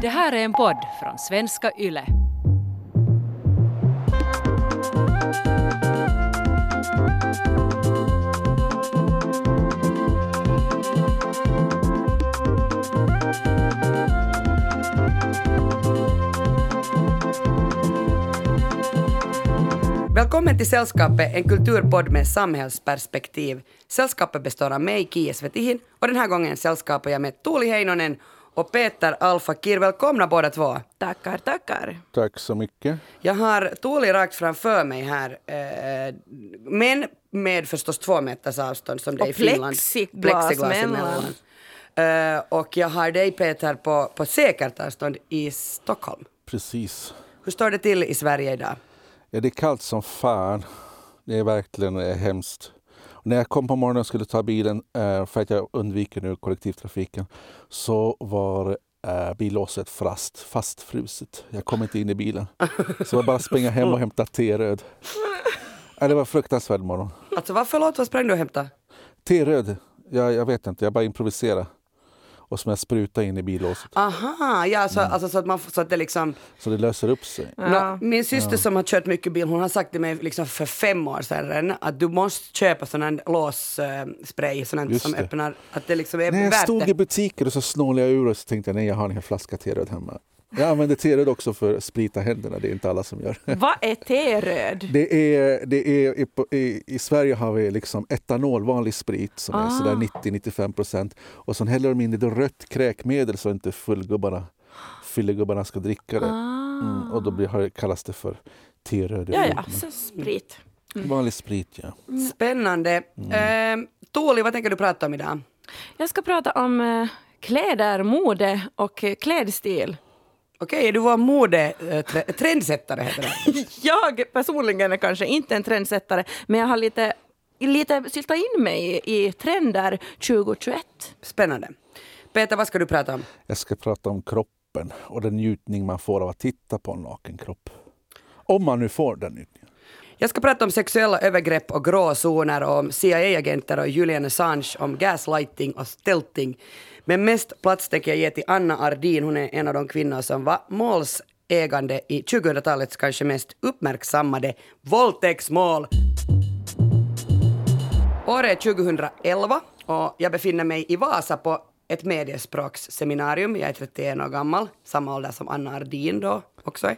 Det här är en podd från svenska YLE. Välkommen till Sällskapet, en kulturpodd med samhällsperspektiv. Sällskapet består av mig, Kie Svetihin, och den här gången sällskapar jag med Tuuli Heinonen och Peter Alfa Kir. Välkomna båda två. Tackar, tackar. Tack så mycket. Jag har Tuuli rakt framför mig här, eh, men med förstås två meters avstånd som det är i Och Finland. plexiglas mellan. Eh, och jag har dig Peter på, på säkert avstånd i Stockholm. Precis. Hur står det till i Sverige idag? Ja, det är kallt som fan. Det är verkligen hemskt. När jag kom på morgonen och skulle ta bilen eh, för att jag undviker nu kollektivtrafiken så var eh, billåset fast, fastfruset. Jag kom inte in i bilen. Så jag bara springa hem och hämta teröd. Ja, det var en fruktansvärd morgon. Alltså vad, förlåt, vad sprang du och hämtade? Teröd, jag, jag vet inte, jag bara improviserade. Och som jag sprutade in i billåset. Aha, ja, så, alltså, så, att man, så att det liksom... Så det löser upp sig. Nå, min syster som har kört mycket bil, hon har sagt till mig liksom för fem år sedan att du måste köpa sån här låsspray, sån här som det. öppnar, att det liksom är När jag värt stod det. i butiken och så snålade jag ur och så tänkte jag nej jag har en flaska teröd hemma. Jag använder teröd också för att sprita händerna, det är inte alla som gör. Vad är teröd? Det är, det är, i, i, I Sverige har vi liksom etanol, vanlig sprit som är Ah. sådär 90-95 procent. Och sen häller de in lite rött kräkmedel så inte fullgubbarna, fyllegubbarna ska dricka det. Mm, och då blir, kallas det för teröd. Ja, ja, så sprit. Vanlig sprit ja. Spännande. Mm. Eh, Tuuli, vad tänker du prata om idag? Jag ska prata om eh, kläder, mode och eh, klädstil. Okej, du vår mode, eh, heter det. Jag personligen är kanske inte en trendsättare, men jag har lite, lite syltat in mig i trender 2021. Spännande. Peter, vad ska du prata om? Jag ska prata om kroppen och den njutning man får av att titta på en naken kropp. Om man nu får den njutningen. Jag ska prata om sexuella övergrepp och gråzoner om CIA-agenter och Julian Assange, om gaslighting och stelting. Men mest plats tänker jag ge till Anna Ardin. Hon är en av de kvinnor som var målsägande i 2000-talets kanske mest uppmärksammade våldtäktsmål. Året är 2011 och jag befinner mig i Vasa på ett mediespråksseminarium. Jag är 31 år gammal, samma ålder som Anna Ardin då också är.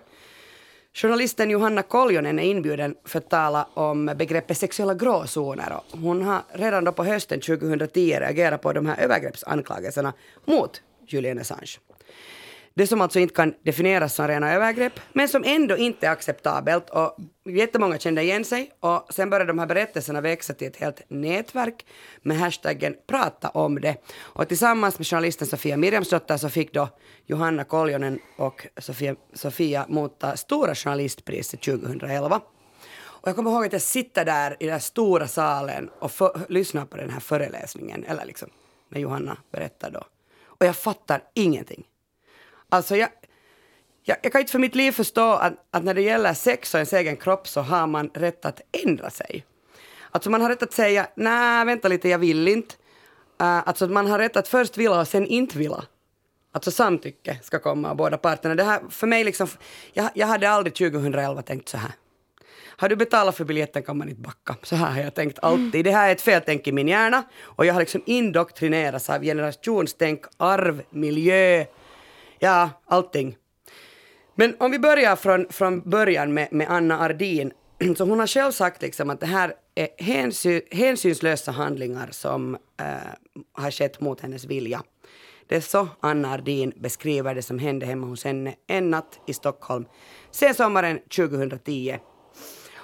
Journalisten Johanna Koljonen är inbjuden för att tala om begreppet sexuella gråzoner. Och Hon har redan då på hösten 2010 reagerat på de här övergreppsanklagelserna mot Julian Assange. Det som alltså inte kan definieras som rena övergrepp, men som ändå inte är acceptabelt. Och jättemånga kände igen sig och sen började de här berättelserna växa till ett helt nätverk med hashtaggen prata om det. Och tillsammans med journalisten Sofia Mirjamsdotter så fick då Johanna Koljonen och Sofia, Sofia motta Stora journalistpriset 2011. Och jag kommer ihåg att jag sitter där i den här stora salen och för, lyssnar på den här föreläsningen, eller liksom när Johanna berättar då. Och jag fattar ingenting. Alltså jag, jag, jag kan inte för mitt liv förstå att, att när det gäller sex och ens egen kropp så har man rätt att ändra sig. Alltså man har rätt att säga nej, vänta lite, jag vill inte. Uh, alltså man har rätt att först vilja och sen inte vilja. Alltså samtycke ska komma av båda parterna. Det här, för mig liksom, jag, jag hade aldrig 2011 tänkt så här. Har du betalat för biljetten kan man inte backa. Så här har jag tänkt alltid. Det här är ett feltänk i min hjärna och jag har liksom indoktrinerats av generationstänk, arv, miljö, ja, allting. Men om vi börjar från, från början med, med Anna Ardin. Så hon har själv sagt liksom att det här är hänsyn, hänsynslösa handlingar som eh, har skett mot hennes vilja. Det är så Anna Ardin beskriver det som hände hemma hos henne en natt i Stockholm sen sommaren 2010.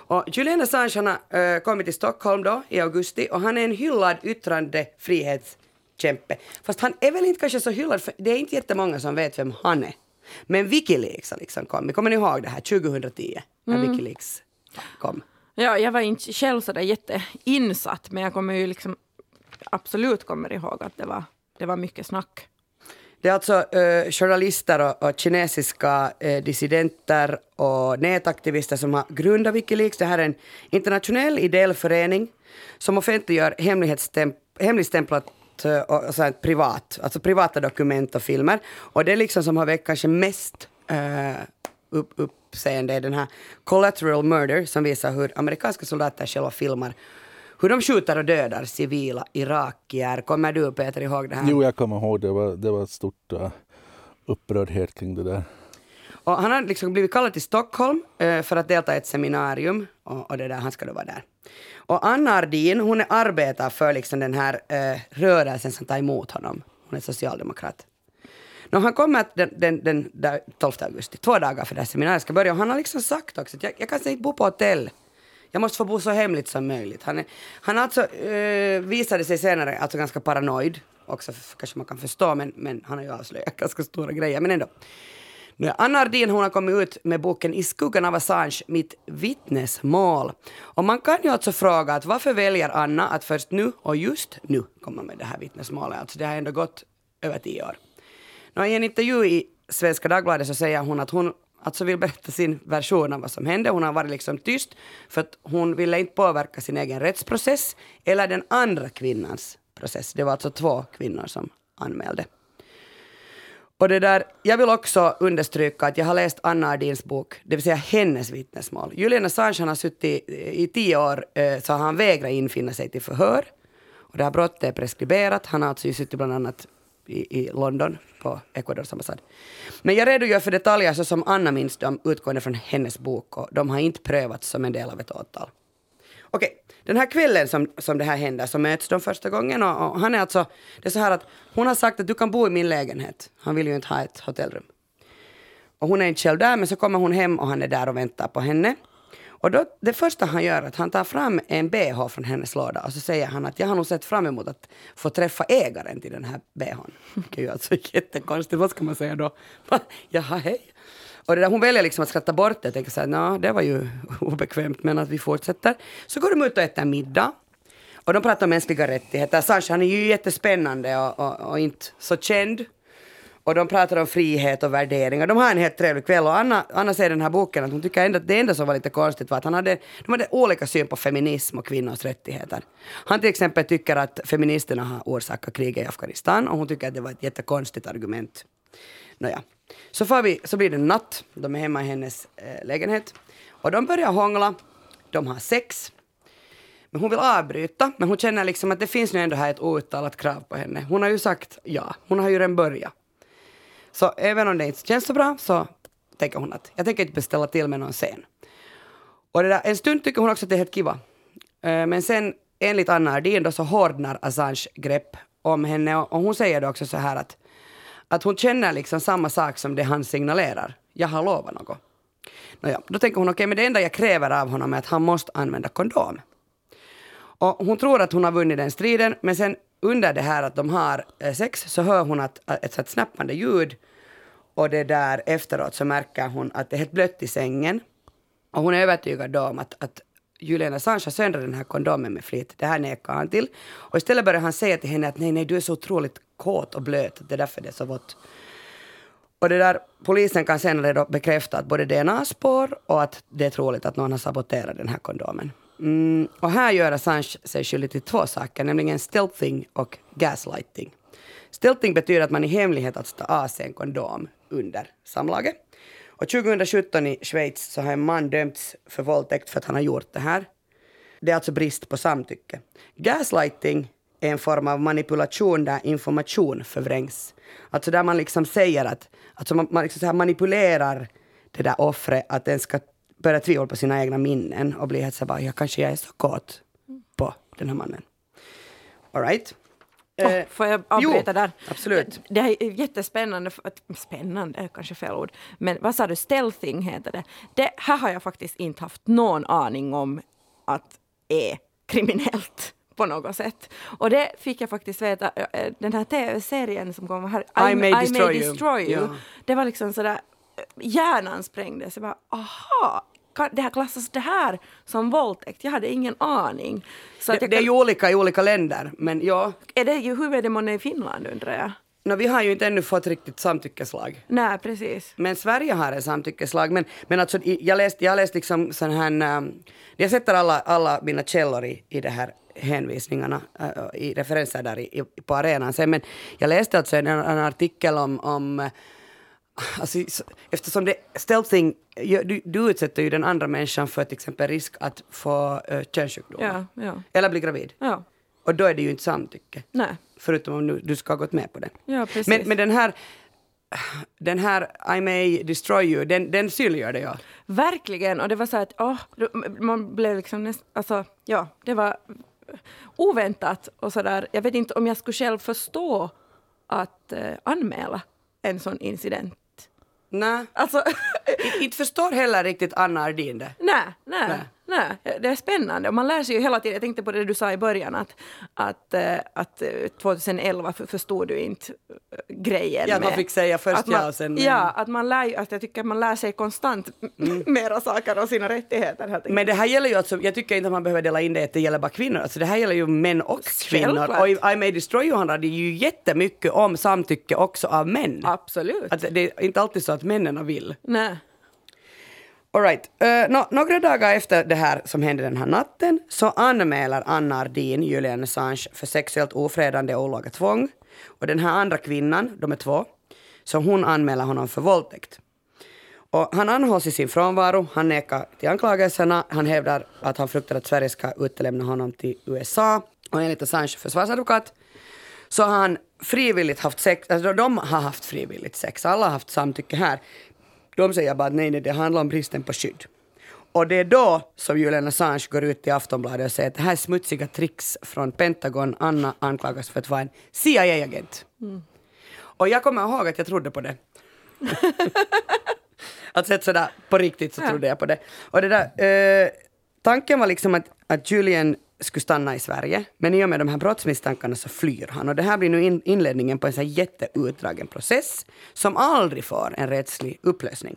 Och Julian Assange har eh, kommit till Stockholm då i augusti och han är en hyllad yttrandefrihets yttrandefrihetskämpe. Fast han är väl inte kanske så hyllad, för det är inte jättemånga som vet vem han är. Men Wikileaks har liksom kommit. Kommer ni ihåg det här 2010 när Wikileaks kom? Ja, jag var inte själv så där jätteinsatt, men jag kommer ju liksom absolut kommer ihåg att det var, det var mycket snack. Det är alltså eh, journalister och, och kinesiska eh, dissidenter och nätaktivister som har grundat Wikileaks. Det här är en internationell ideell förening som offentliggör hemligstämplat dokument eh, och så här privat, alltså privata dokument och filmer. Och det liksom som har väckt kanske mest uh, upp, uppseende är den här Collateral Murder som visar hur amerikanska soldater själva filmar hur de skjuter och dödar civila irakier. Kommer du Peter ihåg det här? Jo, jag kommer ihåg det. Var, det var ett stort uh, upprördhet kring det där. Och han har liksom blivit kallad till Stockholm eh, för att delta i ett seminarium och, och det där, han ska då vara där. Och Anna Ardin, hon är arbetar för liksom den här eh, rörelsen som tar emot honom. Hon är socialdemokrat. No, han kommer den, den, den, den 12 augusti, två dagar för det här seminariet ska börja. Och han har liksom sagt också att jag, jag kan inte bo på hotell. Jag måste få bo så hemligt som möjligt. Han, är, han alltså, eh, visade sig senare alltså ganska paranoid. Också för, kanske man kan förstå, men, men han har ju avslöjat ganska stora grejer. Men ändå. Nu, Anna Ardin hon har kommit ut med boken I skuggan av Assange, mitt vittnesmål. Och man kan ju alltså fråga att varför väljer Anna att först nu och just nu komma med det här vittnesmålet? Alltså det har ändå gått över tio år. Nu, I en intervju i Svenska Dagbladet så säger hon att hon alltså vill berätta sin version av vad som hände. Hon har varit liksom tyst för att hon ville inte påverka sin egen rättsprocess eller den andra kvinnans process. Det var alltså två kvinnor som anmälde. Och det där, jag vill också understryka att jag har läst Anna Ardins bok, det vill säga hennes vittnesmål. Julian Assange han har suttit i, i tio år, eh, så han vägrar infinna sig till förhör. Och det här brottet är preskriberat. Han har alltså suttit bland annat i, i London på Ecuadors ambassad. Men jag redogör för detaljer så som Anna minns dem utgående från hennes bok och de har inte prövats som en del av ett åtal. Okej, den här kvällen som, som det här händer så möts de första gången och, och, han är alltså, det är så här att hon har sagt att du kan bo i min lägenhet. Han vill ju inte ha ett hotellrum. Och hon är inte själv där men så kommer hon hem och han är där och väntar på henne. Och då, det första han gör är att han tar fram en bh från hennes låda och så säger han att jag har nog sett fram emot att få träffa ägaren till den här bhn. Det är ju alltså jättekonstigt, vad ska man säga då? Jaha, hej. Och det där, hon väljer liksom att skratta bort det, tänker så här, det var ju obekvämt men att vi fortsätter. Så går de ut och äter middag. Och de pratar om mänskliga rättigheter. Sasha han är ju jättespännande och, och, och inte så känd. Och de pratar om frihet och värderingar. De har en helt trevlig kväll och Anna, Anna säger i den här boken att hon tycker ändå att det enda som var lite konstigt var att han hade, de hade olika syn på feminism och kvinnors rättigheter. Han till exempel tycker att feministerna har orsakat kriget i Afghanistan och hon tycker att det var ett jättekonstigt argument. Nåja. Så, får vi, så blir det natt, de är hemma i hennes eh, lägenhet och de börjar hångla, de har sex. Men hon vill avbryta, men hon känner liksom att det finns nu ändå här ett outtalat krav på henne. Hon har ju sagt ja, hon har ju redan börjat. Så även om det inte känns så bra så tänker hon att jag tänker inte beställa till med någon scen. Och det där, en stund tycker hon också att det är helt kiva. Eh, men sen enligt Anna Ardin då så hårdnar Assange grepp om henne och hon säger då också så här att, att hon känner liksom samma sak som det han signalerar. Jag har lovat något. Nåja, då tänker hon okej, okay, men det enda jag kräver av honom är att han måste använda kondom. Och hon tror att hon har vunnit den striden, men sen under det här att de har eh, sex så hör hon att, eh, ett, ett snappande ljud och det där efteråt så märker hon att det är helt blött i sängen. Och hon är övertygad då om att, att Julian Assange har söndrat den här kondomen med flit. Det här nekar han till. Och istället börjar han säga till henne att nej, nej, du är så otroligt kåt och blöt, det är därför det är så vått. Och det där, polisen kan senare då bekräfta att både DNA-spår och att det är troligt att någon har saboterat den här kondomen. Mm, och här gör Assange sig skyldig till två saker, nämligen stealthing och gaslighting. Stealthing betyder att man i hemlighet att ta av sig en kondom under samlaget. Och 2017 i Schweiz så har en man dömts för våldtäkt för att han har gjort det här. Det är alltså brist på samtycke. Gaslighting är en form av manipulation där information förvrängs. Alltså där man liksom säger att, alltså man, man liksom så här manipulerar det där offret att den ska börja tvivla på sina egna minnen och bli helt så bara, ja kanske jag är så kåt på den här mannen. Alright. Oh, får jag avbryta där? Absolut. Det är jättespännande. Spännande är kanske fel ord. Men vad sa du? Stealthing heter det. Det här har jag faktiskt inte haft någon aning om att är kriminellt på något sätt. Och det fick jag faktiskt veta, den här tv-serien som kom här, I, I, may, I destroy may destroy you. you. Ja. Det var liksom sådär, hjärnan sprängdes. Jag bara, aha, det här klassas det här som våldtäkt? Jag hade ingen aning. Så det, det är ju olika i olika länder, men ja. Är det, hur är det månne i Finland undrar jag? No, vi har ju inte ännu fått riktigt samtyckeslag. Nej, precis. Men Sverige har en samtyckeslag. Men, men alltså, jag läste jag läst liksom sån här... Um, jag sätter alla, alla mina källor i, i det här hänvisningarna, äh, i referenser där i, i, på arenan sen. Men jag läste alltså en, en artikel om, om Alltså, så- eftersom det stealthing, du, du utsätter ju den andra människan för till exempel risk att få uh, könssjukdomar. Ja, ja. Eller bli gravid. Ja, Och då är det ju inte samtycke. nej. Förutom om du, du ska ha gått med på det. Ja, precis. Men, men den här, den här I may destroy you, den, den synliggör det ja. Verkligen, och det var så att åh, man blev liksom nästan, alltså ja, det var oväntat och sådär. Jag vet inte om jag skulle själv förstå att eh, anmäla en sån incident. Nej, Alltså, inte- förstår heller riktigt Anna Ardin det. nej, nej, Nej. Nej, det är spännande och man lär sig ju hela tiden. Jag tänkte på det du sa i början att, att, eh, att eh, 2011 för- förstod du inte eh, grejen Ja, att man fick säga först man, ja och sen Ja, att man lär att jag tycker att man lär sig konstant mera saker om sina rättigheter. Men det här gäller ju alltså, jag tycker inte att man behöver dela in det att det gäller bara kvinnor. Alltså det här gäller ju män och kvinnor. Självklart. Och i I may destroy you handlar det ju jättemycket om samtycke också av män. Absolut. Att det är inte alltid så att männen vill. Nej. All right. Eh, uh, no, några dagar efter det här som hände den här natten så anmäler Anna Ardin Julian Assange för sexuellt ofredande och olaga tvång. Och den här andra kvinnan, de är två, så hon anmäler honom för våldtäkt. Och han anhålls i sin frånvaro, han nekar till anklagelserna, han hävdar att han fruktar att Sverige ska utlämna honom till USA. Och enligt Assange försvarsadvokat så har han frivilligt haft sex, alltså de har haft frivilligt sex, alla har haft samtycke här. De säger bara att nej, nej, det handlar om bristen på skydd. Och det är då som Julian Assange går ut i Aftonbladet och säger att det här är smutsiga tricks från Pentagon. Anna anklagas för att vara en CIA-agent. Och jag kommer ihåg att jag trodde på det. alltså sådär, på riktigt så trodde jag på det. Och det där, eh, tanken var liksom att, att Julian skulle stanna i Sverige, men i och med de här brottsmisstankarna så flyr han. Och det här blir nu inledningen på en så här jätteutdragen process som aldrig får en rättslig upplösning.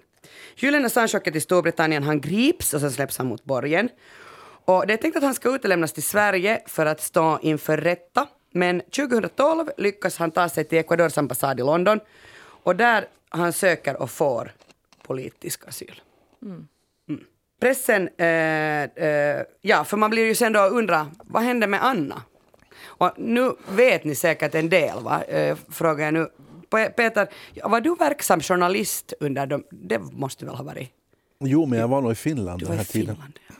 Julian Assange åker till Storbritannien, han grips och sen släpps han mot borgen. Och det är tänkt att han ska utlämnas till Sverige för att stå inför rätta. Men 2012 lyckas han ta sig till Ecuadors ambassad i London och där han söker och får politisk asyl. Mm. Pressen, eh, eh, ja, för man blir ju sen då undra, vad hände med Anna? Och nu vet ni säkert en del, va? Eh, frågar jag nu. Pe- Peter, var du verksam journalist under de, det måste du väl ha varit? Jo, men jag var nog i Finland Du den var i här tiden. Finland. ja.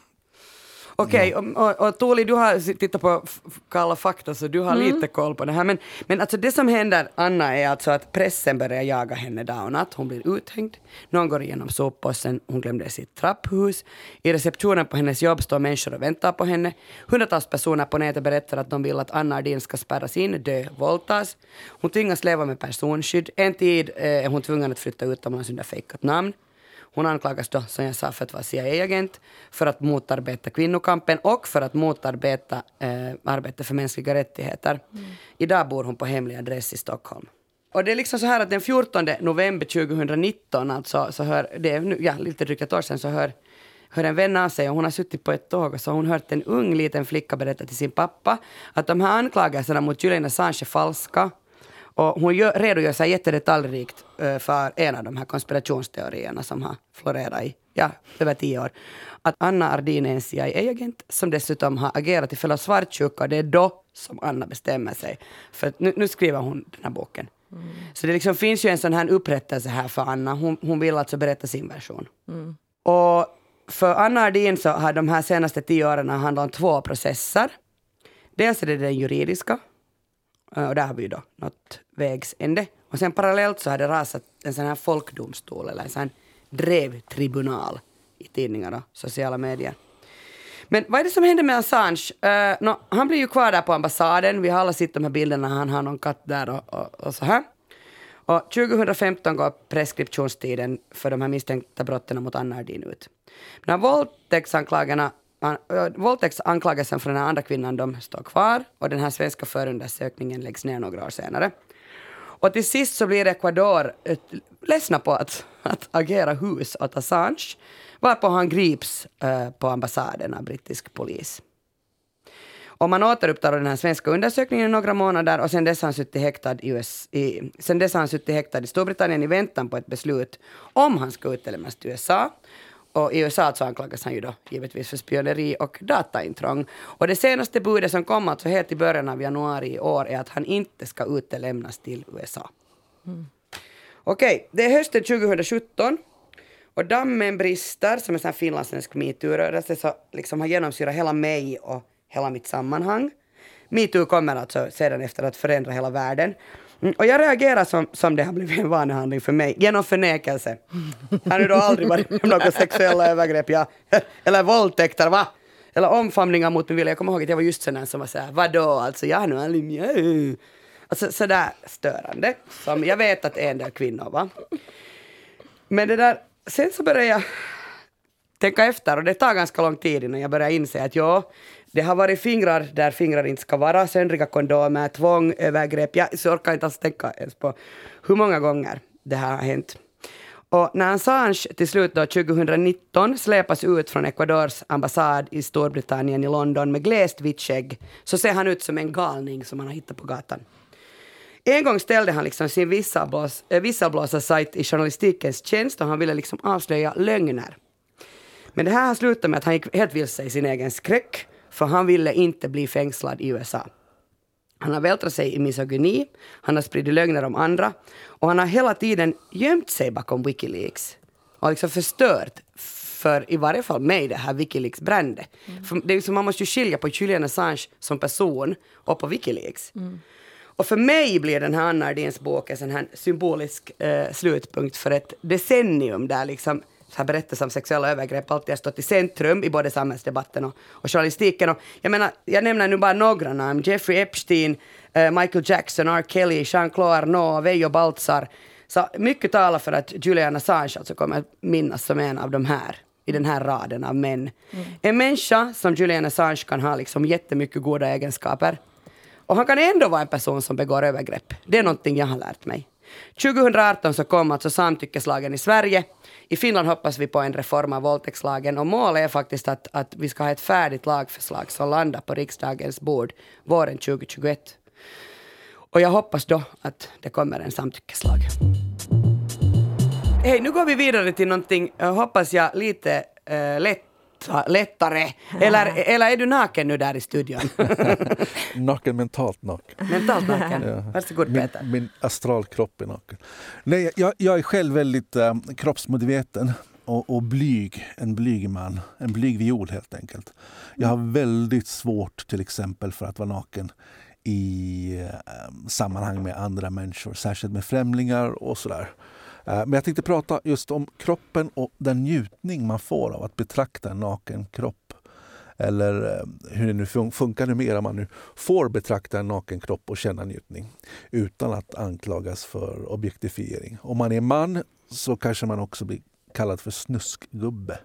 Okej, och, och, och Tuuli, du har tittat på Kalla fakta så du har lite koll på det här. Men, men alltså det som händer Anna är alltså att pressen börjar jaga henne dag och natt. Hon blir uthängd. Någon går igenom soppåsen. Hon glömde sitt trapphus. I receptionen på hennes jobb står människor och väntar på henne. Hundratals personer på nätet berättar att de vill att Anna Ardin ska spärras in, dö, våldtas. Hon tvingas leva med personskydd. En tid eh, är hon tvungen att flytta utomlands under fejkat namn. Hon anklagas då, som jag sa, för att vara CIA-agent, för att motarbeta kvinnokampen och för att motarbeta eh, arbetet för mänskliga rättigheter. Idag bor hon på hemlig adress i Stockholm. Och det är liksom så här att den 14 november 2019, alltså, så hör, det är nu, ja, lite drygt ett år sedan, så hör, hör en vän av sig och hon har suttit på ett tåg och så har hon hört en ung liten flicka berätta till sin pappa att de här anklagelserna mot Julian Assange är falska och hon gör, redogör sig jättedetaljrikt eh, för en av de här konspirationsteorierna som har florerat i ja, över tio år. Att Anna Ardin är en CIA-agent som dessutom har agerat i fälla svartsjuka och det är då som Anna bestämmer sig. För att nu, nu skriver hon den här boken. Så det liksom finns ju en sån här upprättelse här för Anna. Hon, hon vill alltså berätta sin version. Och för Anna Ardin så har de här senaste tio åren handlat om två processer. Dels är det den juridiska, Eh, och där har vi ju då nått vägs ände. Och sen parallellt så har det rasat en sån här folkdomstol eller en sån här drevtribunal i tidningar och sociala medier. Men vad är det som händer med Assange? Eh, uh, no, han blir ju kvar där på ambassaden. Vi har alla sett de här bilderna. Han har någon katt där och, och, och så här. Och 2015 går preskriptionstiden för de här misstänkta brotten mot Anna Ardin ut. När våldtäktsanklagarna an- Våldtäktsanklagelsen från den här andra kvinnan de står kvar och den här svenska förundersökningen läggs ner några år senare. Och till sist så blir Ecuador ett, ledsna på att, att agera hus åt Assange varpå han grips eh, på ambassaden av brittisk polis. Och man återupptar den här svenska undersökningen i några månader och sen dess har han suttit häktad i, US, i, sen dess har han suttit häktad i Storbritannien i väntan på ett beslut om han ska utlämnas till USA. Och i USA så anklagas han ju då givetvis för spioneri och dataintrång. Och det senaste budet som kom alltså helt i början av januari i år är att han inte ska utelämnas till USA. Mm. Okej, okay, det är hösten 2017 och dammen brister, som en finlandssvensk metoo-rörelse, så liksom har genomsyrat hela mig och hela mitt sammanhang. Metoo kommer alltså sedan efter att förändra hela världen. Mm, och jag reagerar som, som det har blivit en vanehandling för mig, genom förnekelse. Jag har nu då aldrig varit med om några sexuella övergrepp, ja. eller våldtäkter, va? Eller omfamningar mot min vilja. Jag kommer ihåg att jag var just sån som var såhär, vadå, alltså jag har nu aldrig mjö. Alltså sådär störande, som jag vet att en del kvinnor va. Men det där, sen så började jag tänka efter och det tar ganska lång tid innan jag börjar inse att ja, det har varit fingrar där fingrar inte ska vara, söndriga kondomer, tvång, övergrepp. Jag orkar inte alls tänka ens på hur många gånger det här har hänt. Och när Assange till slut då 2019 släpas ut från Ecuadors ambassad i Storbritannien i London med glest vitt skägg så ser han ut som en galning som man har hittat på gatan. En gång ställde han liksom sin eh, visselblåsarsajt i journalistikens tjänst och han ville liksom avslöja lögner. Men det här har slutat med att han gick helt vilse i sin egen skräck för han ville inte bli fängslad i USA. Han har vältrat sig i misogyni, han har spridit lögner om andra och han har hela tiden gömt sig bakom Wikileaks och liksom förstört för i varje fall mig det här Wikileaks-brändet. Mm. det är liksom, man måste ju skilja på Julian Assange som person och på Wikileaks. Mm. Och för mig blir den här Anna Ardins bok en sån här symbolisk eh, slutpunkt för ett decennium där liksom så här berättelser om sexuella övergrepp alltid har stått i centrum i både samhällsdebatten och, och journalistiken. Och jag menar, jag nämner nu bara några namn. Jeffrey Epstein, eh, Michael Jackson, R. Kelly, Jean-Claude Arnault, Veijo Baltzar. Så mycket talar för att Julian Assange alltså kommer att minnas som en av de här i den här raden av män. Mm. En människa som Julian Assange kan ha liksom jättemycket goda egenskaper. Och han kan ändå vara en person som begår övergrepp. Det är någonting jag har lärt mig. 2018 så kom alltså samtyckeslagen i Sverige. I Finland hoppas vi på en reform av våldtäktslagen och målet är faktiskt att, att vi ska ha ett färdigt lagförslag som landar på riksdagens bord våren 2021. Och jag hoppas då att det kommer en samtyckeslag. Hej, nu går vi vidare till någonting, eh, hoppas jag, lite uh, lätt lättare. Eller, eller är du naken nu där i studion? naken, mentalt naken. Mentalt naken. Ja. Varsågod Peter. Min, min astralkropp är naken. Nej, jag, jag är själv väldigt äh, kroppsmedveten och, och blyg. En blyg man. En blyg viol helt enkelt. Jag har väldigt svårt till exempel för att vara naken i äh, sammanhang med andra människor, särskilt med främlingar och sådär. Eh, Eh, men jag tänkte prata just om kroppen och den njutning man får av att betrakta en naken kropp. Eller eh, hur det nu funkar numera, man nu får betrakta en naken kropp och känna njutning utan att anklagas för objektifiering. Om man är man så kanske man också blir kallad för snuskgubbe.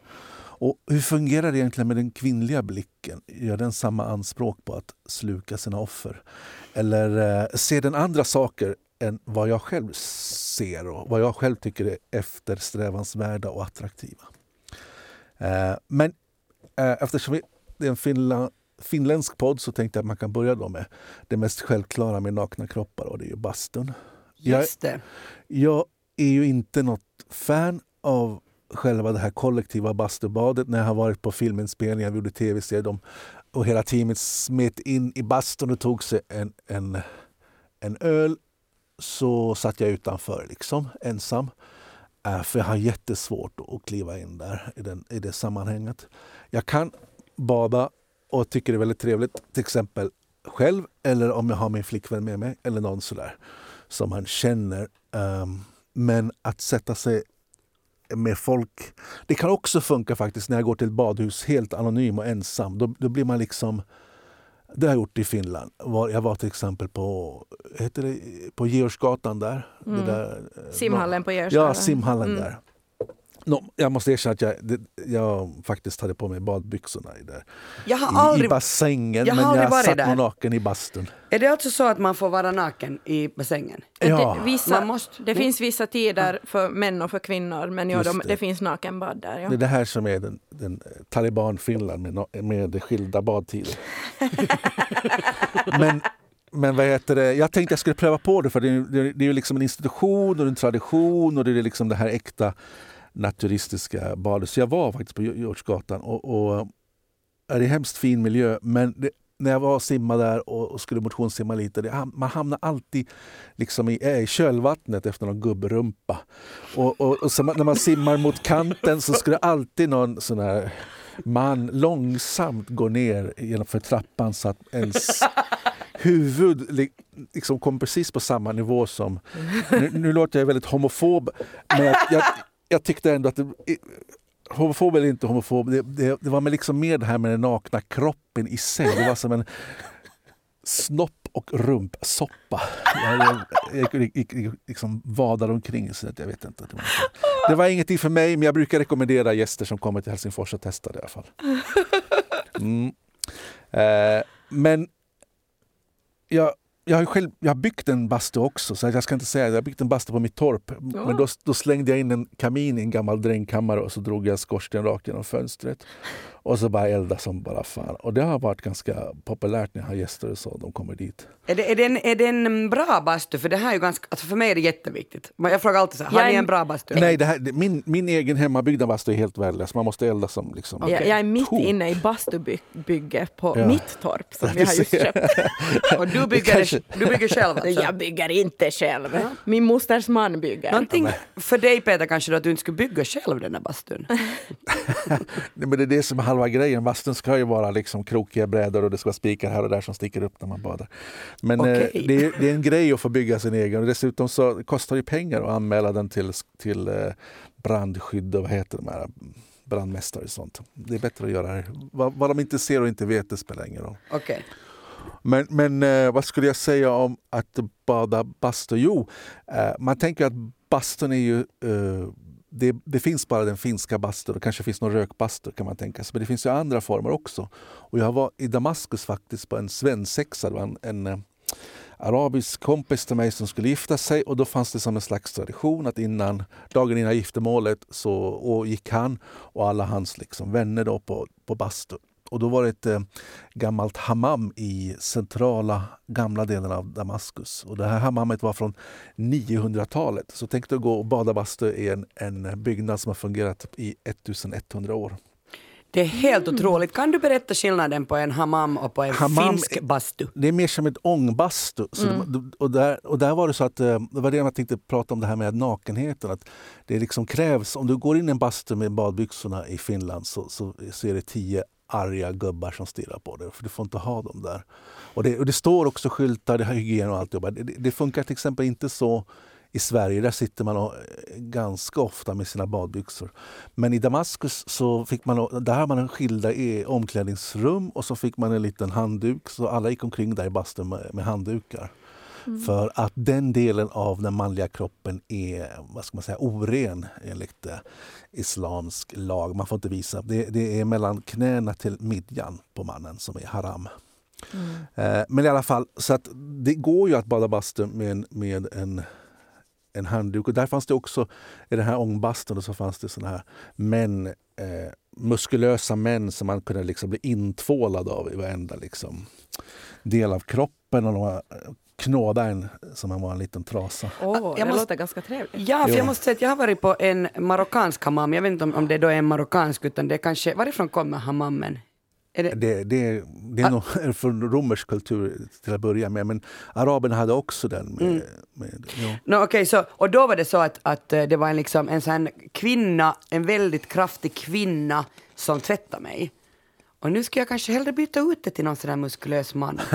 Och hur fungerar det egentligen med den kvinnliga blicken? Gör den samma anspråk på att sluka sina offer? Eller eh, ser den andra saker än vad jag själv ser och vad jag själv tycker är eftersträvansvärda och attraktiva. Eh, men eh, eftersom det är en finla, finländsk podd så tänkte jag att man kan börja då med det mest självklara med nakna kroppar och det är ju bastun. Just det. Jag, jag är ju inte något fan av själva det här kollektiva bastubadet när jag har varit på filminspelningar, vi gjorde tv-serier och hela teamet smet in i bastun och tog sig en, en, en öl så satt jag utanför liksom, ensam. Äh, för jag har jättesvårt att kliva in där i, den, i det sammanhanget. Jag kan bada och tycker det är väldigt trevligt, till exempel själv eller om jag har min flickvän med mig eller någon sådär som man känner. Ehm, men att sätta sig med folk. Det kan också funka faktiskt när jag går till ett badhus helt anonym och ensam. Då, då blir man liksom det har jag gjort i Finland. Jag var till exempel på, heter det, på Georgsgatan där. Mm. där simhallen på Georgsgatan. Ja, simhallen mm. där. Nå, jag måste erkänna att jag, det, jag faktiskt hade på mig badbyxorna i, där. Jag har I, aldrig... i bassängen, jag har men jag varit satt där. naken i bastun. Är det alltså så att man får vara naken i bassängen? Ja. Det, vissa, Man måste- det finns vissa tider för män och för kvinnor, men ja, de, det. det. finns nakenbad där. Ja. Det är det här som är den, den eh, taliban-Finland med, med skilda badtider. men, men vad heter det? jag tänkte jag skulle pröva på det för det är, det är, det är ju liksom en institution och en tradition och det är liksom det här äkta naturistiska badet. Så jag var faktiskt på Djurgårdsgatan och, och är det är hemskt fin miljö men det, när jag var och simmade där och, och skulle motionssimma lite, det, man hamnar alltid liksom i, eh, i kölvattnet efter någon gubbrumpa. Och, och, och så man, när man simmar mot kanten så skulle alltid någon sån här man långsamt gå ner genom för trappan så att ens huvud liksom kom precis på samma nivå som... Nu, nu låter jag väldigt homofob, men jag, jag, jag tyckte ändå att det, Homofob eller inte homofob, det, det, det var med liksom mer det här med den nakna kroppen i sig. Det var som en snopp och rumpsoppa. Jag, jag, jag, liksom vadade omkring så att jag vet inte. Det var, det var ingenting för mig, men jag brukar rekommendera gäster som kommer till Helsingfors att testa det i alla fall. Mm. Eh, men jag, jag har själv jag har byggt en bastu också, så jag ska inte säga det. Jag har byggt en bastu på mitt torp. Men då, då slängde jag in en kamin i en gammal drängkammare och så drog jag skorsten rakt genom fönstret. Och så bara elda som bara fan. Och det har varit ganska populärt när jag har gäster och så. De kommer dit. Är det, är, det en, är det en bra bastu? För det här är ju ganska, alltså för mig är det jätteviktigt. Jag frågar alltid så här, har Jag är ni en bra bastu? Nej, det här, min, min egen hemmabyggda bastu är helt värdelös. Man måste elda som liksom... Jag, jag är mitt Tok. inne i bastubygge på Ja. mitt torp som Du vi har just köpt. Och du bygger, Kanske- du bygger själv alltså? Jag bygger inte själv. Min mosters man bygger. Någonting för dig Peter kanske då att du inte skulle bygga själv den här bastun? Nej, men det är det som är halva grejen. Bastun ska ju vara liksom krokiga brädor och det ska vara spikar här och där som sticker upp när man badar. Men eh, Okej. det, är, det är en grej att få bygga sin egen och dessutom så kostar det pengar att anmäla den till, till eh, brandskydd och vad heter de här brandmästare och sånt. Det är bättre att göra det. Vad, vad de inte ser och inte vet, det spelar ingen roll. Okej. Men, men eh, vad skulle jag säga om att bada bastu? Jo, eh, man tänker att bastun är ju... Eh, det, det finns bara den finska bastun och kanske finns någon rökbastu kan man tänka sig. Men det finns ju andra former också. Och jag var i Damaskus faktiskt på en svensexa. Det var en, en eh, arabisk kompis till mig som skulle gifta sig och då fanns det som en slags tradition att innan, dagen innan giftermålet så gick han och alla hans liksom vänner då på, på bastu. Och då var det ett eh, gammalt hammam i centrala gamla delen av Damaskus. Och det här hammamet var från 900-talet. Så tänk dig att gå och bada bastu i en, en byggnad som har fungerat i 1100 år. Det är helt otroligt. Kan du berätta skillnaden på en hammam och på en Hammam finsk bastu? Det är mer som ett ångbastu. Så det, och, där, och där var det så att, eh, det var det jag tänkte prata om det här med nakenheten. Att det liksom krävs, om du går in i en bastu med badbyxorna i Finland så, så, så är det tio arga gubbar som stirrar på dig. För du får inte ha dem där. Och det, och det står också skyltar, det har hygien och alltihopa. Det, det, funkar till exempel inte så i Sverige. Där sitter man och, eh, ganska ofta med sina badbyxor. Men i Damaskus så fick man, där har man en skilda i omklädningsrum och så fick man en liten handduk. Så alla gick omkring där i bastun med, med handdukar. För att den delen av den manliga kroppen är vad ska man säga, oren enligt eh, islamsk lag. Man får inte visa. Det, det är mellan knäna till midjan på mannen som är haram. Eh, men i alla fall, så att det går ju att bada bastu med, en- med en, en handduk. Och där fanns det också, i den här ångbastun, så fanns det såna här män, eh, muskulösa män som man kunde liksom bli intvålad av i varenda liksom, del av kroppen. Och de var- knåda en som om man var en liten trasa. Åh, Jag det måste- låter ganska trevligt. Ja, för jag måste säga att jag har varit på en marockansk hammam. Jag vet inte om, om det då är en marockansk, utan det är kanske... Varifrån kommer hammammen? Är det, Det, det, det är nog från romersk kultur till att börja med, men araberna hade också den. Med, med, ja. No, okej, så, och då var det så att, att eh, det var en, liksom, en sån kvinna, en väldigt kraftig kvinna som tvättade mig. Och nu ska jag kanske hellre byta ut det till någon sån där muskulös man.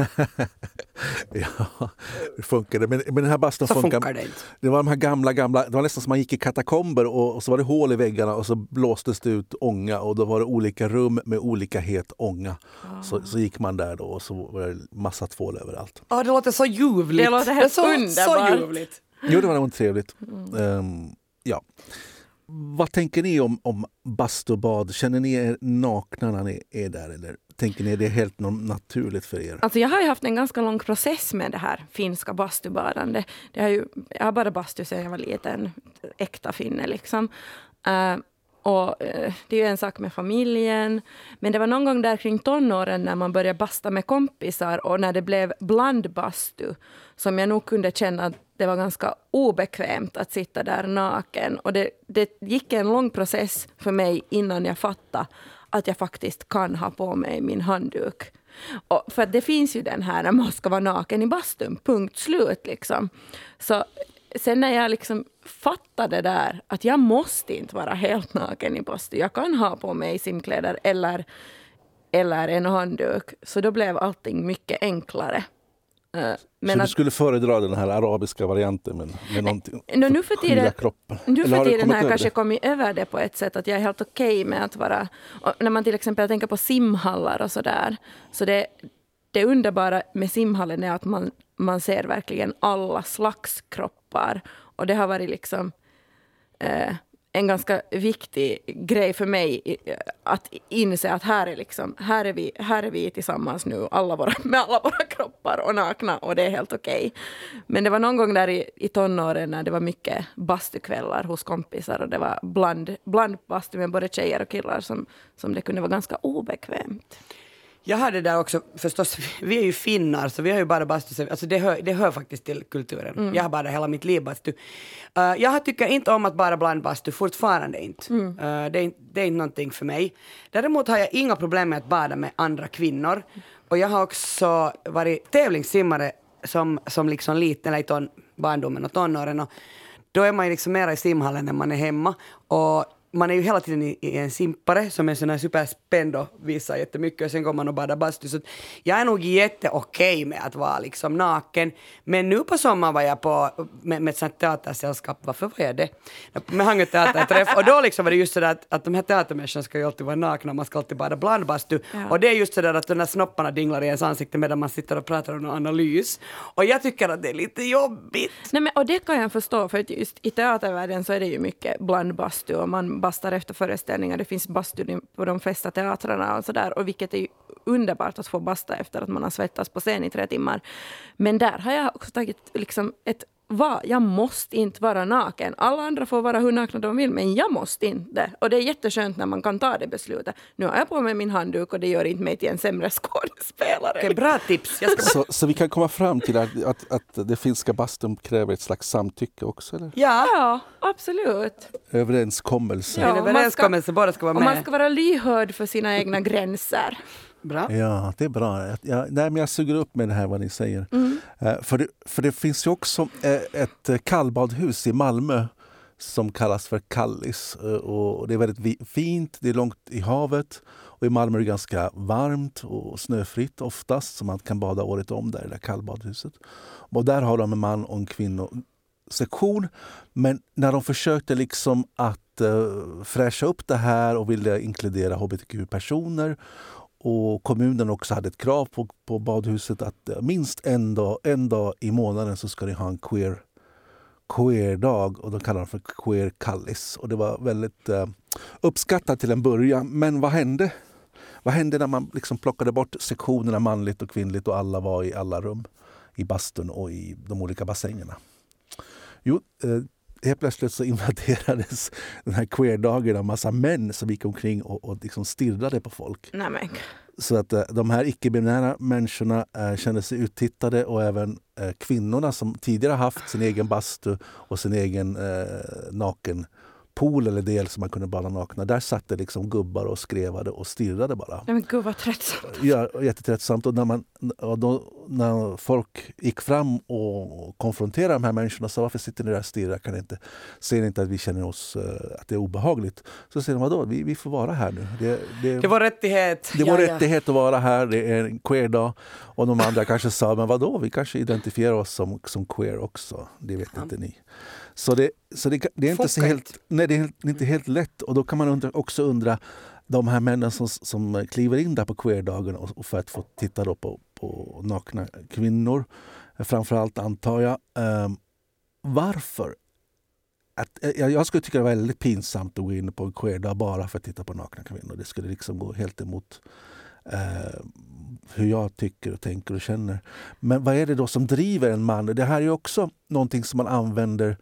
Ja, det funkade. Men, men den här bastun Så funkar. funkar det inte. Det var de här gamla, gamla, det var nästan som man gick i katakomber och, och så var det hål i väggarna och så blåstes det ut ånga och då var det olika rum med olika het ånga. Så, så gick man där då och så var det massa tvål överallt. Ja, det låter så ljuvligt. Det låter helt är så, underbart. Så ljuvligt. Jo, det var nog trevligt. Ehm, ja vad tänker ni om, om bastu och bad? Känner ni er nakna när ni är där? Eller tänker ni är det är helt naturligt för er? Alltså jag har ju haft en ganska lång process med det här finska bastubadande. Det har ju, jag har bara bastu sedan jag var liten, äkta finne liksom. Uh, och eh, det är ju en sak med familjen. Men det var någon gång där kring tonåren när man började basta med kompisar och när det blev blandbastu som jag nog kunde känna att det var ganska obekvämt att sitta där naken. Och det, det gick en lång process för mig innan jag fattade att jag faktiskt kan ha på mig min handduk. Och för det finns ju den här när man ska vara naken i bastun, punkt slut. Liksom. Så sen när jag liksom fattade där att jag måste inte vara helt naken i bastun. Jag kan ha på mig simkläder eller, eller en handduk. Så då blev allting mycket enklare. Eh, men så du skulle föredra den här arabiska varianten med, med någonting no, nu för tiden, kroppen? Nu för tiden har jag kanske kommit över det på ett sätt att jag är helt okej okay med att vara... när man till exempel tänker på simhallar och sådär. Så det, det underbara med simhallen är att man, man ser verkligen alla slags kroppar. Och det har varit liksom... Eh, en ganska viktig grej för mig att inse att här är, liksom, här är, vi, här är vi tillsammans nu, alla våra, med alla våra kroppar och nakna och det är helt okej. Okay. Men det var någon gång där i, i tonåren när det var mycket bastukvällar hos kompisar och det var bland, bland bastu med både tjejer och killar som, som det kunde vara ganska obekvämt. Jag har det där också, förstås, vi är ju finnar så vi har ju bara bastu, alltså det hör, det hör faktiskt till kulturen. Mm. Jag har bara hela mitt liv bastu. Uh, jag tycker inte om att bara blandbastu, fortfarande inte. Mm. Uh, det, är, det är inte någonting för mig. Däremot har jag inga problem med att bada med andra kvinnor. Och jag har också varit tävlingssimmare som, som liksom liten, eller i ton, barndomen och tonåren. Och då är man ju liksom mera i simhallen när man är hemma. Och man är ju hela tiden i, i en simpare som är sån här superspänd och visar jättemycket och sen går man och badar bastu. Så jag är nog jätte okej med att vara liksom naken. Men nu på sommaren var jag på med, med ett sånt teatersällskap, varför var jag det? Med Hangö teaterträff och då liksom var det just sådär att, att de här teatermänniskorna ska ju alltid vara nakna, man ska alltid bada blandbastu. Ja. Och det är just sådär att de där snopparna dinglar i ens ansikte medan man sitter och pratar om någon analys. Och jag tycker att det är lite jobbigt. Nej men och det kan jag förstå för att just i teatervärlden så är det ju mycket blandbastu och man bastar efter föreställningar. Det finns bastu på de flesta teatrarna och sådär. Och vilket är underbart att få basta efter att man har svettats på scen i tre timmar. Men där har jag också tagit liksom ett va, jag måste inte vara naken. Alla andra får vara hur nakna de vill, men jag måste inte. Och det är jätteskönt när man kan ta det beslutet. Nu har jag på mig min handduk och det gör inte mig till en sämre skådespelare. Okay, bra tips! Ska... Så, så, vi kan komma fram till att, att, att det finska bastun kräver ett slags samtycke också? Eller? Ja, ja absolut. Överenskommelse. Ja, en överenskommelse, båda ska vara med. Och man ska vara lyhörd för sina egna gränser. Bra. Ja, det är bra. Jag, nej, men jag suger upp med det här vad ni säger. Mm. Uh, för, det, för det finns ju också uh, ett uh, kallbadhus i Malmö som kallas för Kallis. och det är väldigt fint, det är långt i havet och i Malmö är det ganska varmt och snöfritt oftast så man kan bada året om där i det kallbadhuset. Och där har de en man och en kvinnosektion. Men när de försökte liksom att fräscha upp det här och ville inkludera hbtq-personer och kommunen också hade ett krav på, på badhuset att eh, minst en dag, en dag i månaden så ska ni ha en queer queer-dag och de kallar det för queer kallis. Och det var väldigt eh, uppskattat till en början. Men vad hände? Vad hände när man liksom plockade bort sektionerna manligt och kvinnligt och alla var i alla rum? I bastun och i de olika bassängerna. Jo, eh, helt plötsligt så invaderades den här queerdagen av massa män som gick omkring och, och liksom stirrade på folk. Nej, så att eh, de här icke-binära människorna eh, kände sig uttittade och även eh, kvinnorna som tidigare haft sin egen bastu och sin egen eh, naken pool eller del som man kunde bada nakna. Där satt det liksom gubbar och skrevade och stirrade bara. Nej, men gud vad tröttsamt. Ja, jättetröttsamt. Och när, man, och då, när folk gick fram och konfronterade de här människorna och sa varför sitter ni där och stirrar? Kan inte, ser ni inte att vi känner oss, uh, att det är obehagligt? Så säger de, vadå, vi, vi får vara här nu. Det, det, det var rättighet. Det var ja, rättighet ja. att vara här, det är en queer-dag. Och de andra kanske sa, men vadå, vi kanske identifierar oss som, som queer också. Det vet ja. inte ni. Så det, så det, det är, inte så helt, nej, det är inte helt lätt. Och då kan man undra, också undra de här männen som, som kliver in där på queerdagen och, och för att få titta då på, på nakna kvinnor, framförallt antar jag. Um, varför att, eh, jag, jag skulle tycka det var väldigt pinsamt att gå in på en queerdag bara för att titta på nakna kvinnor. Det skulle liksom gå helt emot eh, hur jag tycker och tänker och känner. Men vad är det då som driver en man? Det här är också någonting som man använder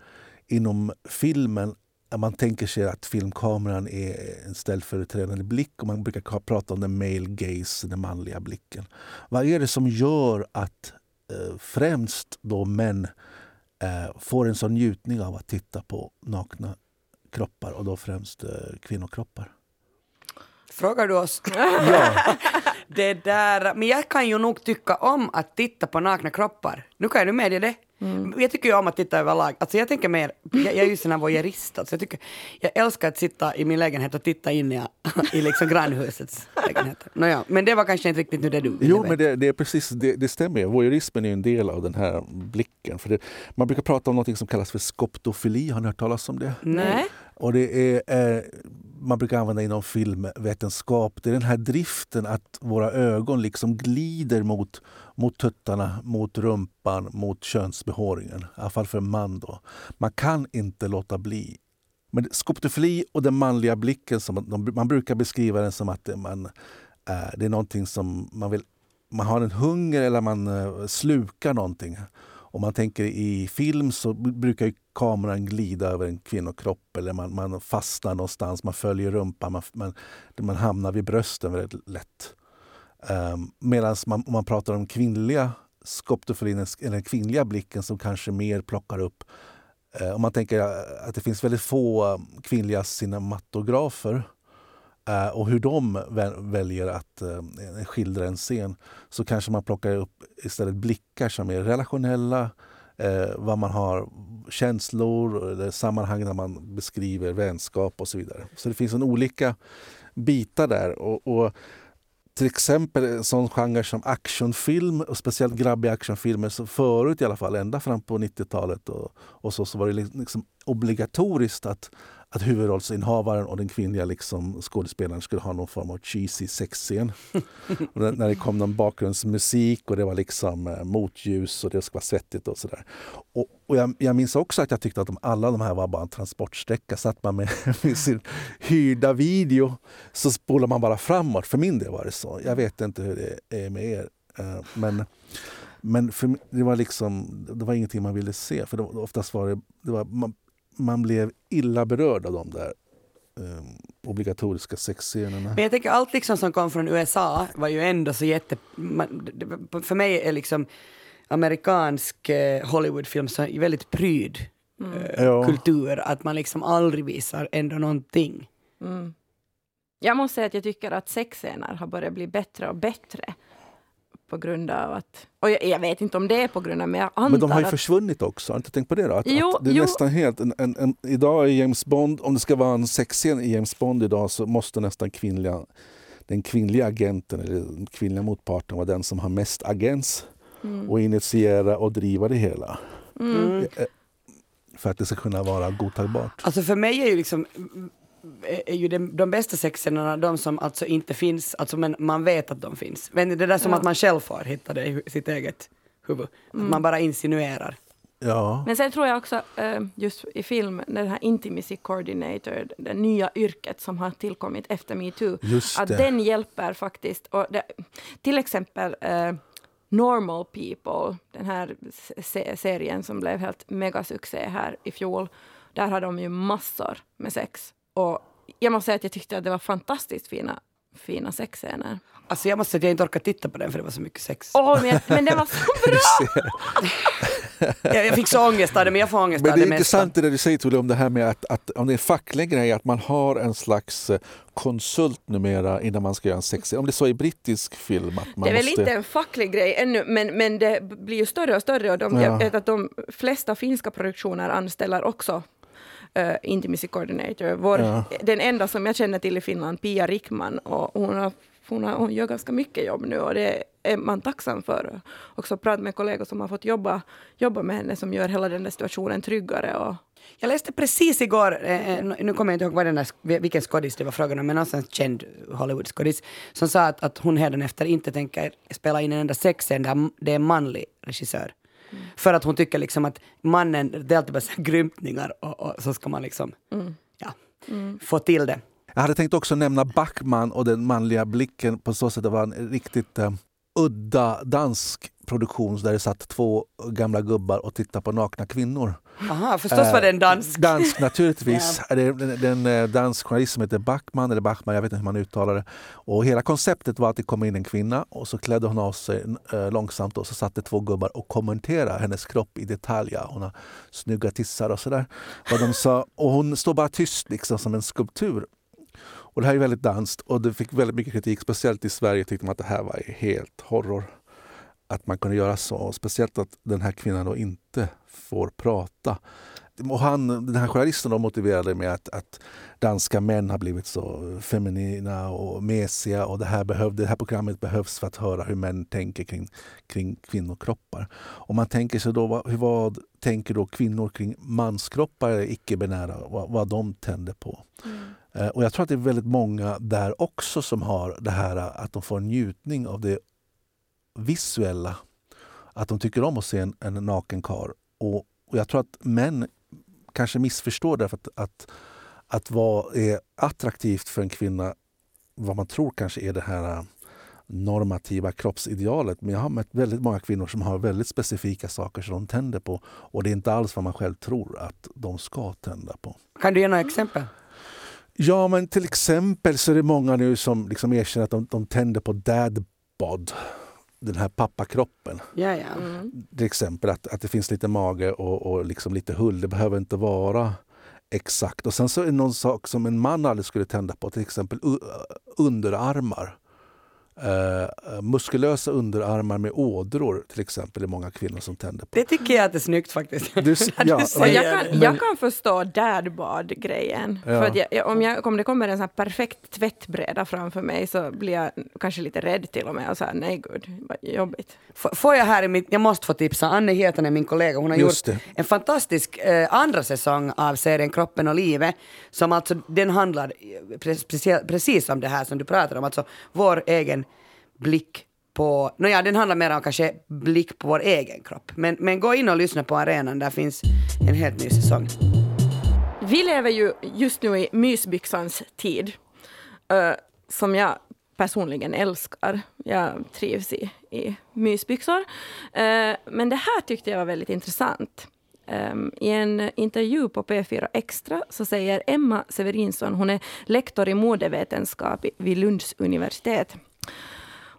inom filmen. Man tänker sig att filmkameran är en ställföreträdande blick och man brukar prata om den male gaze, den manliga blicken. Vad är det som gör att eh, främst då män eh, får en sån njutning av att titta på nakna kroppar och då främst eh, kvinnokroppar? Frågar du oss? Ja. Det där, men jag kan ju nog tycka om att titta på nakna kroppar. Nu kan jag nu medge det. Mm. Jag tycker ju om att titta överlag. Alltså jag tänker mer, jag, jag är ju sån här voyeurist. Alltså jag, tycker, jag älskar att sitta i min lägenhet och titta in i, i liksom grannhusets lägenheter. Nåja, men det var kanske inte riktigt nu det du Jo, men det, det, är precis, det, det stämmer. Voyeurismen är en del av den här blicken. För det, man brukar prata om något som kallas för skoptofili. Har ni hört talas om det? Nej. Och det är, eh, man brukar använda inom filmvetenskap. Det är den här driften att våra ögon liksom glider mot, mot tuttarna, mot rumpan, mot könsbehåringen. I alla fall för en man. Då. Man kan inte låta bli. Men skoptofili och den manliga blicken, som man brukar beskriva den som att man, eh, det är någonting som man vill man har en hunger eller man eh, slukar någonting. Om man tänker i film så brukar kameran glida över en kvinnokropp eller man, man fastnar någonstans, man följer rumpan, man, man, man hamnar vid brösten väldigt lätt. Ehm, um, Medan man, om man pratar om kvinnliga skoptofilin, eller den kvinnliga blicken som kanske mer plockar upp uh, om man tänker eh, att det finns väldigt få ehm, kvinnliga cinematografer uh, och hur de väljer att uh, skildra en scen så kanske man plockar upp istället blickar som är relationella, eh, vad man har känslor eller sammanhang när man beskriver vänskap och så vidare. Så det finns en olika bitar där. Och, och till exempel en sån genre som actionfilm, och speciellt grabbiga actionfilmer, så förut i alla fall, ända fram på 90-talet och, och så, så var det liksom obligatoriskt att att huvudrollsinnehavaren och den kvinnliga liksom, skådespelaren skulle ha någon form av cheesy sexscen. och när det kom någon bakgrundsmusik och det var liksom eh, motljus och det skulle vara svettigt och sådär. Och, och jag, jag, minns också att jag tyckte att de, alla de här var bara en transportsträcka. Satt man med, med sin hyrda video så spolar man bara framåt. För min del var det så. Jag vet inte hur det är med er. Uh, men men för, det var liksom, det var ingenting man ville se. För det, oftast var det, det var, man, man blev illa berörd av de där um, obligatoriska sexscenerna. Men jag tänker allt liksom som kom från USA var ju ändå så jätte... Man, för mig är liksom amerikansk eh, Hollywoodfilm så väldigt pryd mm. ja. kultur, att man liksom aldrig visar ändå någonting. Mm. Jag måste säga att jag tycker att sexscener har börjat bli bättre och bättre på grund av att... Och jag, jag, vet inte om det är på grund av, men jag antar Men de har ju att, försvunnit också, har du inte tänkt på det? Då? Att, jo, att det är jo. nästan helt... En, en, en, idag i James Bond, om det ska vara en sexscen i James Bond idag så måste nästan kvinnliga, den kvinnliga agenten eller den kvinnliga motparten vara den som har mest agens mm. och initiera och driva det hela. Mm. Eh, för att det ska kunna vara godtagbart. Alltså för mig är ju liksom är ju de, de bästa sexscenerna de som alltså inte finns, alltså men man vet att de finns. Men det där som ja. att man själv får hitta det i sitt eget huvud. Mm. Att man bara insinuerar. Ja. Men sen tror jag också, eh, just i film, den här intimacy coordinator, det nya yrket som har tillkommit efter metoo, att den hjälper faktiskt. Och det, till exempel eh, Normal People, den här serien som blev helt megasuccé här i fjol, där har de ju massor med sex. Och jag måste säga att jag tyckte att det var fantastiskt fina, fina sexscener. Alltså jag måste säga att jag inte orkar titta på den för det var så mycket sex. Åh, men, men den var så bra! jag, jag fick så ångest av det, men jag får ångest men av det. Men det är intressant det du säger Tulle om det här med att, att om det är en facklig grej, att man har en slags eh, konsult numera innan man ska göra en sexscen. Om det är så i brittisk film. Att man det är väl måste... inte en facklig grej ännu, men, men det blir ju större och större. Och de, ja. Jag vet att de flesta finska produktioner anställer också uh, intimacy coordinator. Vår, ja. Den enda som jag känner till i Finland, Pia Rickman, och hon, har, hon, har, hon gör ganska mycket jobb nu och det är man tacksam för. Också pratat med kollegor som har fått jobba, jobba med henne som gör hela den där situationen tryggare. Och, jag läste precis igår, eh, nu kommer jag inte ihåg vad den där, vilken skådis det var frågan om, men någon känd Hollywood-skådis som sa att, att hon hädanefter inte tänker spela in en enda sexscen där det är en manlig regissör. För att hon tycker liksom att mannen, det är alltid bara grymtningar och, och så ska man liksom ja, få till det. Jag hade tänkt också nämna Backman och den manliga blicken på så sätt att det var en riktigt eh, udda dansk produktion där det satt två gamla gubbar och tittade på nakna kvinnor. Aha, förstås var det en dansk. Eh, dansk naturligtvis. Det är en- eh, dansk journalist som heter Backman, eller Bachman, jag vet inte hur man uttalar det. Och hela konceptet var att det kom in en kvinna och så klädde hon av sig eh, långsamt och så satt det två gubbar och kommenterade hennes kropp i detalj. Ja, Hon har snygga tissar och sådär. Vad de sa. Och hon står bara tyst liksom som en skulptur. Och det här är väldigt danskt och det fick väldigt mycket kritik. Speciellt i Sverige tyckte man att det här var helt horror. Att man kunde göra så. Och speciellt att den här kvinnan då inte får prata. Och han, den här journalisten då motiverade med att, att danska män har blivit så feminina och mesiga och det här, behövde, det här programmet behövs för att höra hur män tänker kring, kring kvinnokroppar. Och man tänker sig då, vad, vad tänker då kvinnor kring manskroppar icke-binära, vad, vad de tänder på. Mm. Eh, och jag tror att det är väldigt många där också som har det här eh, att de får en njutning av det visuella. Att de tycker om att se en, en naken karl. Och, och jag tror att män kanske missförstår därför att, att, att vad är attraktivt för en kvinna, vad man tror kanske är det här eh, normativa kroppsidealet. Men jag har mött väldigt många kvinnor som har väldigt specifika saker som de tänder på. Och det är inte alls vad man själv tror att de ska tända på. Kan du ge några exempel? Ja, men till exempel så är det många nu som liksom erkänner att de, de tänder på dad bod. Den här pappakroppen. Ja, ja. Till exempel att, att det finns lite mage och, och liksom lite hull. Det behöver inte vara exakt. Och sen så är det någon sak som en man aldrig skulle tända på. Till exempel underarmar. Eh, muskulösa underarmar med ådror till exempel är många kvinnor som tänder på. Det tycker jag att det är snyggt faktiskt. Du ja, du jag, kan, jag kan förstå dadbad-grejen. Ja. För att jag, om, jag, om det kommer en sån här perfekt tvättbräda framför mig så blir jag kanske lite rädd till och med och så här, nej gud, vad jobbigt. F- Får jag här i mitt, jag måste få tipsa, Anne Hietanen, min kollega, hon har Just gjort det. en fantastisk eh, andra säsong av serien Kroppen och livet, som alltså, den handlar eh, pre- precis, precis om det här som du pratar om, alltså vår egen blick på, nåja den handlar mer om kanske blick på vår egen kropp. Men, men gå in och lyssna på arenan, där finns en helt ny säsong. Vi lever ju just nu i mysbyxans tid, uh, som jag personligen älskar. Jag trivs i, i mysbyxor. Uh, men det här tyckte jag var väldigt intressant. Um, I en intervju på P4 Extra så säger Emma Severinsson, hon är lektor i modevetenskap vid Lunds universitet.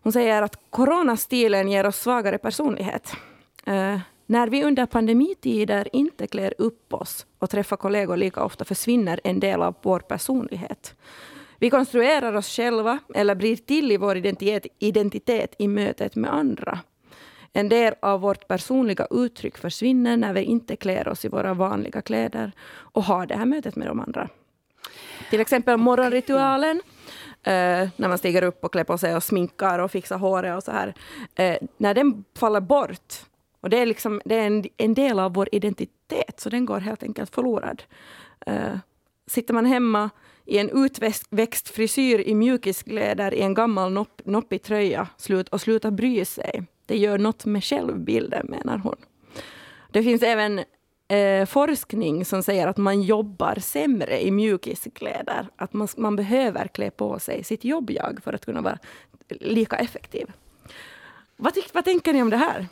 Hon säger att coronastilen ger oss svagare personlighet. Eh, när vi under pandemitider inte klär upp oss och träffar kollegor lika ofta försvinner en del av vår personlighet. Vi konstruerar oss själva eller blir till i vår identitet, identitet i mötet med andra. En del av vårt personliga uttryck försvinner när vi inte klär oss i våra vanliga kläder och har det här mötet med de andra. Till exempel morgonritualen, eh, när man stiger upp och klär på sig och sminkar och fixar håret och så här. Eh, när den faller bort, och det är, liksom, det är en, en del av vår identitet, så den går helt enkelt förlorad. Eh, sitter man hemma i en utväxt frisyr i mjukiskläder i en gammal nopp, noppig tröja slut, och slutar bry sig. Det gör något med självbilden, menar hon. Det finns även eh, forskning som säger att man jobbar sämre i mjukiskläder. Att man, man behöver klä på sig sitt jobbjag för att kunna vara lika effektiv. Vad, tyck, vad tänker ni om det här?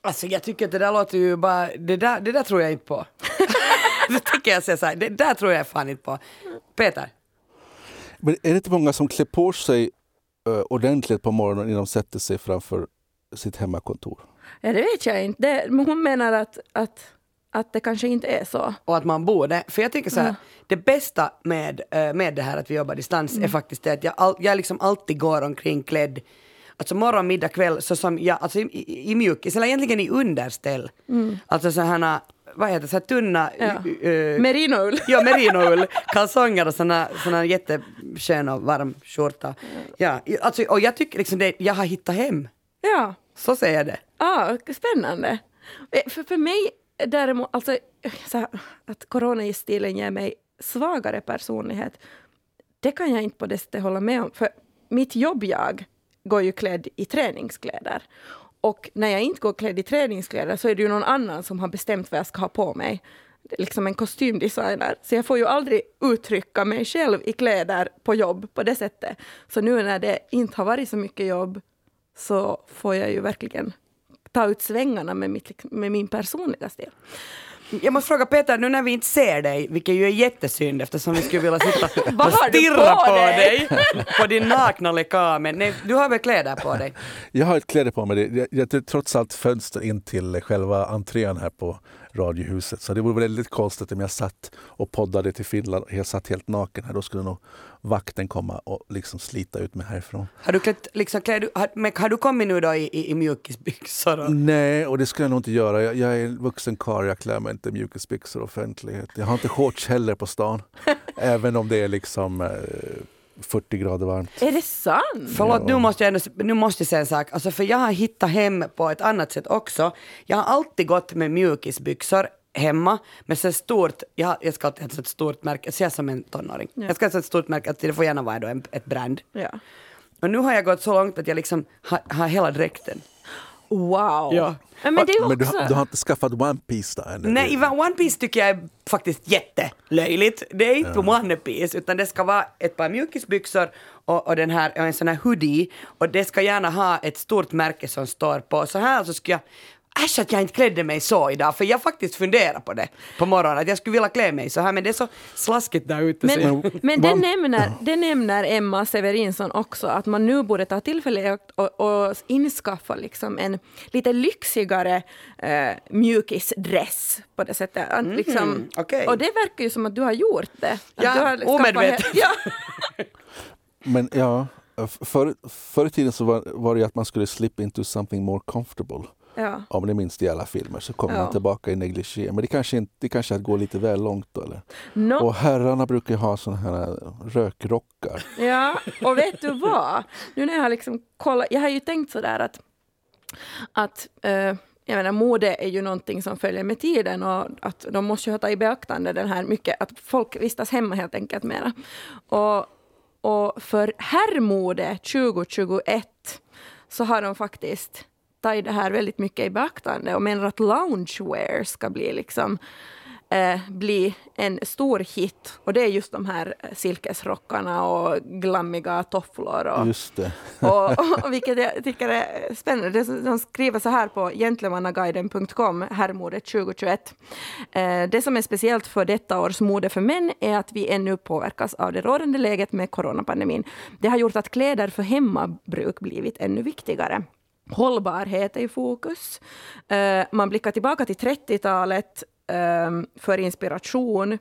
Alltså jag tycker att det där låter ju bara, det där, det där tror jag inte på. det tycker jag säga så här, det där tror jag fan inte på. Peter? Men är det inte många som klär på sig uh, ordentligt på morgonen innan de sätter sig framför sitt hemmakontor? Ja, det vet jag inte. Det, men hon menar att, att, att det kanske inte är så. och att man borde. För jag tycker så här, det bästa med, eh, med det här att vi jobbar distans är faktiskt det att jag, all, jag liksom alltid går omkring klädd Alltså morgon, middag, kväll, så som jag, alltså i, i, i mjukis, eller egentligen i underställ. Alltså sådana, vad heter det, så här tunna... Ja. eh, Merinoull. Ja, merinoull, kalsonger och såna, såna jätteskön och varm skjorta. Ja, alltså, och jag tycker liksom det, jag har hittat hem. Ja. Så säger jag det. Ah, spännande. För, för mig däremot, alltså, så här, att coronagestilen ger mig svagare personlighet, det kan jag inte på det sättet hålla med om. För mitt jobb, jag, går ju klädd i träningskläder. Och när jag inte går klädd i träningskläder så är det ju någon annan som har bestämt vad jag ska ha på mig. Det är liksom en kostymdesigner. Så jag får ju aldrig uttrycka mig själv i kläder på jobb på det sättet. Så nu när det inte har varit så mycket jobb så får jag ju verkligen ta ut svängarna med, mitt, med min personliga stil. Jag måste fråga Peter, nu när vi inte ser dig, vilket ju är jättesynd eftersom vi skulle vilja sitta och stirra på på dig? på din nakna lekam. Men nej, du har väl kläder på dig? Jag har ett kläder på mig. Jag, jag, trots allt fönster in till själva entrén här på Radiohuset. Så det vore väldigt konstigt om jag satt och poddade till Finland och jag satt helt naken här. Då skulle nog vakten komma och liksom slita ut mig härifrån. Har du, klätt, liksom, klä, du, har, har du kommit nu då i, i, i mjukisbyxor? Och, Nej, och det skulle jag nog inte göra. Jag, jag är en vuxen karl, jag klär mig inte i mjukisbyxor och offentlighet. Jag har inte shorts heller på stan. även om det är liksom eh, 40 grader varmt. Är det sant? Förlåt, nu måste jag, ändå, nu måste jag säga en sak. Alltså, för jag har hittat hem på ett annat sätt också. Jag har alltid gått med mjukisbyxor hemma med så stort, jag, jag ska alltid ha ett stort märke, jag ser som en tonåring. Ja. Jag ska ha ett stort märke, att det får gärna vara då en, ett brand. Ja. Och nu har jag gått så långt att jag liksom har, har hela dräkten. Wow. Ja. Men det är ju Men du, också... har- du har inte skaffat One Piece då ännu? Nej, One Piece tycker jag är faktiskt jättelöjligt. Det är inte One Piece, utan det ska vara ett par mjukisbyxor och, och, den här, och en sån här hoodie. Och det ska gärna ha ett stort märke som står på. Så här så skulle jag Äsch att jag inte klädde mig så idag, för jag faktiskt funderar på det på morgonen, att jag skulle vilja klä mig så här, men det är så slaskigt där ute. så Men, men det, nämner, det nämner Emma Severinsson också, att man nu borde ta tillfället och, och inskaffa liksom en lite lyxigare eh, mjukisdress på det sättet. Att liksom, Mhm, okej. Och det verkar ju som att du har gjort det. Ja, du har omedvetet. Ja. Men ja, f- förr, förr i tiden så var, var det ju att man skulle slip into something more comfortable. Ja. Om ni minns i alla filmer så kommer Ja. man tillbaka i negligé. Men det kanske, inte, det kanske är att gå lite väl långt då, eller? No, Och herrarna brukar ha såna här rökrockar. Ja, och vet du vad? Nu när jag har liksom kollat, jag har ju tänkt sådär att, att eh, jag menar, mode är ju någonting som följer med tiden och att de måste ju tagit i beaktande den här mycket, att folk vistas hemma helt enkelt mera. Och, och för herrmode 2021 så har de faktiskt tagit det här väldigt mycket i beaktande och menar att loungewear ska bli liksom eh, bli en stor hit. Och det är just de här eh, silkesrockarna och glammiga tofflor. Och, Just det. och, och vilket jag tycker är spännande. De skriver så här på gentlemannaguiden.com, herrmodet 2021. Eh, det som är speciellt för detta års mode för män är att vi ännu påverkas av det rådande läget med coronapandemin. Det har gjort att kläder för hemmabruk blivit ännu viktigare. Hållbarhet är i fokus. Eh, man blickar tillbaka till 30-talet eh, för inspiration.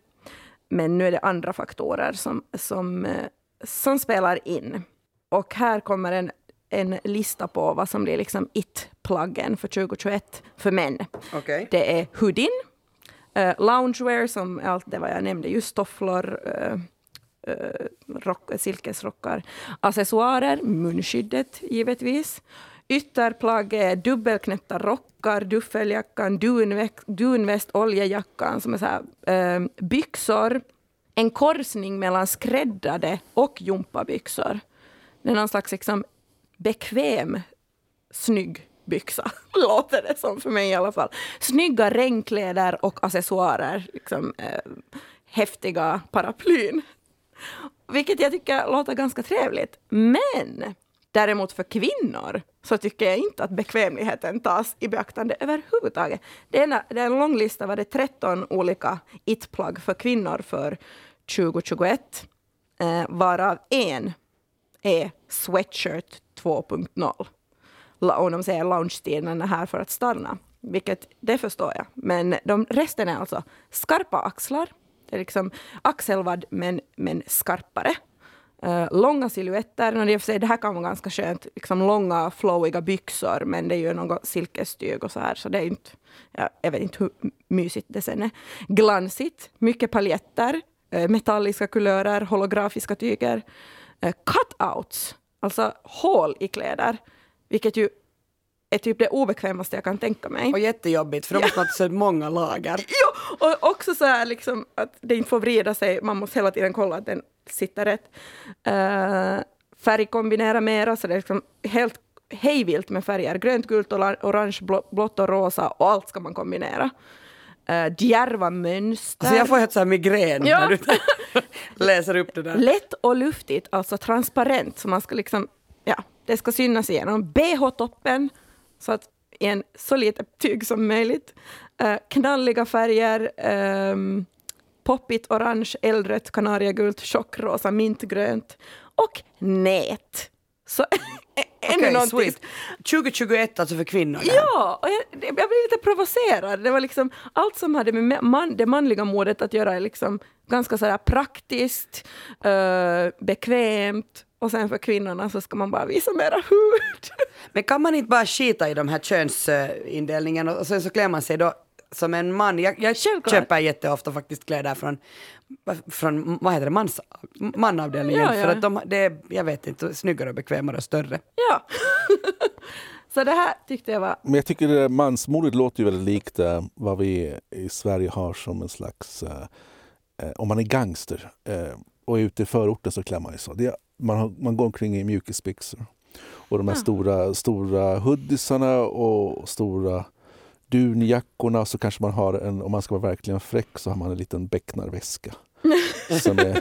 Men nu är det andra faktorer som, som, eh, som spelar in. Och här kommer en, en lista på vad som blir liksom it-plaggen för 2021 för män. Okej. Det är hoodien, eh, loungewear som är allt det vad jag nämnde, just tofflor, rock, silkesrockar, accessoarer, munskyddet givetvis. Ytterplagg är dubbelknäppta rockar, duffeljackan, dunväst, dunväst oljejackan som är så här, eh, byxor, en korsning mellan skräddade och gympabyxor. Det är någon slags liksom bekväm snygg byxa, låter det som för mig i alla fall. Snygga regnkläder och accessoarer, liksom, eh, häftiga paraplyn. Vilket jag tycker låter ganska trevligt. Men däremot för kvinnor så tycker jag inte att bekvämligheten tas i beaktande överhuvudtaget. Det är en, det är en lång lista, var det 13 olika it-plagg för kvinnor för 2021, eh, varav en är sweatshirt 2.0. Och de säger loungestilen är här för att stanna, vilket det förstår jag. Men de, resten är alltså skarpa axlar, det är liksom axelvadd men, men skarpare. Uh, långa silhuetter, och det, är för sig, det här kan vara ganska skönt, liksom långa flowiga byxor, men det är ju något silkestyg och så här, så det är inte, ja, jag vet inte hur mysigt det sen är. Glansigt, mycket paljetter, uh, metalliska kulörer, holografiska tyger, uh, cutouts, alltså hål i kläder, vilket ju är typ det obekvämaste jag kan tänka mig. Och jättejobbigt, för de måste ha så många lager. Jo, och också så här liksom att det inte får vrida sig, man måste hela tiden kolla att den sitter rätt. Uh, färg mera, så det är liksom helt hejvilt med färger. Grönt, gult, orange, blå- blått och rosa och allt ska man kombinera. Uh, djärva mönster. Alltså jag får helt så här migrän Ja. när du läser upp det där. Lätt och luftigt, alltså transparent, så man ska liksom, ja, det ska synas igenom. BH-toppen, så att i en så litet tyg som möjligt. Eh, knalliga färger, ehm, poppigt orange, eldrött, kanariagult, tjockrosa, mintgrönt och nät. Så ännu någonting. sweet. 2021 alltså för kvinnor. där. Ja, och jag, jag blev lite provocerad. Det var liksom allt som hade med man, det manliga modet att göra är liksom ganska sådär praktiskt, eh, bekvämt och sen för kvinnorna så ska man bara visa mera hud. Men kan man inte bara skita i de här könsindelningen och sen så klär man sig då som en man? Jag, jag köper jätteofta faktiskt kläder från, från vad heter det, mans, manavdelningen. Ja, ja. För att de, det är, jag vet inte, snyggare och bekvämare och större. Ja. så det här tyckte jag var... Men jag tycker det mansmodet låter ju väldigt likt eh, vad vi i Sverige har som en slags... Eh, om man är gangster eh, och är ute i förorten så klär man ju så. Det, är- man, har, man går omkring i mjukisbyxor. Och de här Ja. stora, stora hoodiesarna och stora dunjackorna. Så kanske man har en, om man ska vara verkligen fräck, så har man en liten becknarväska. som, är,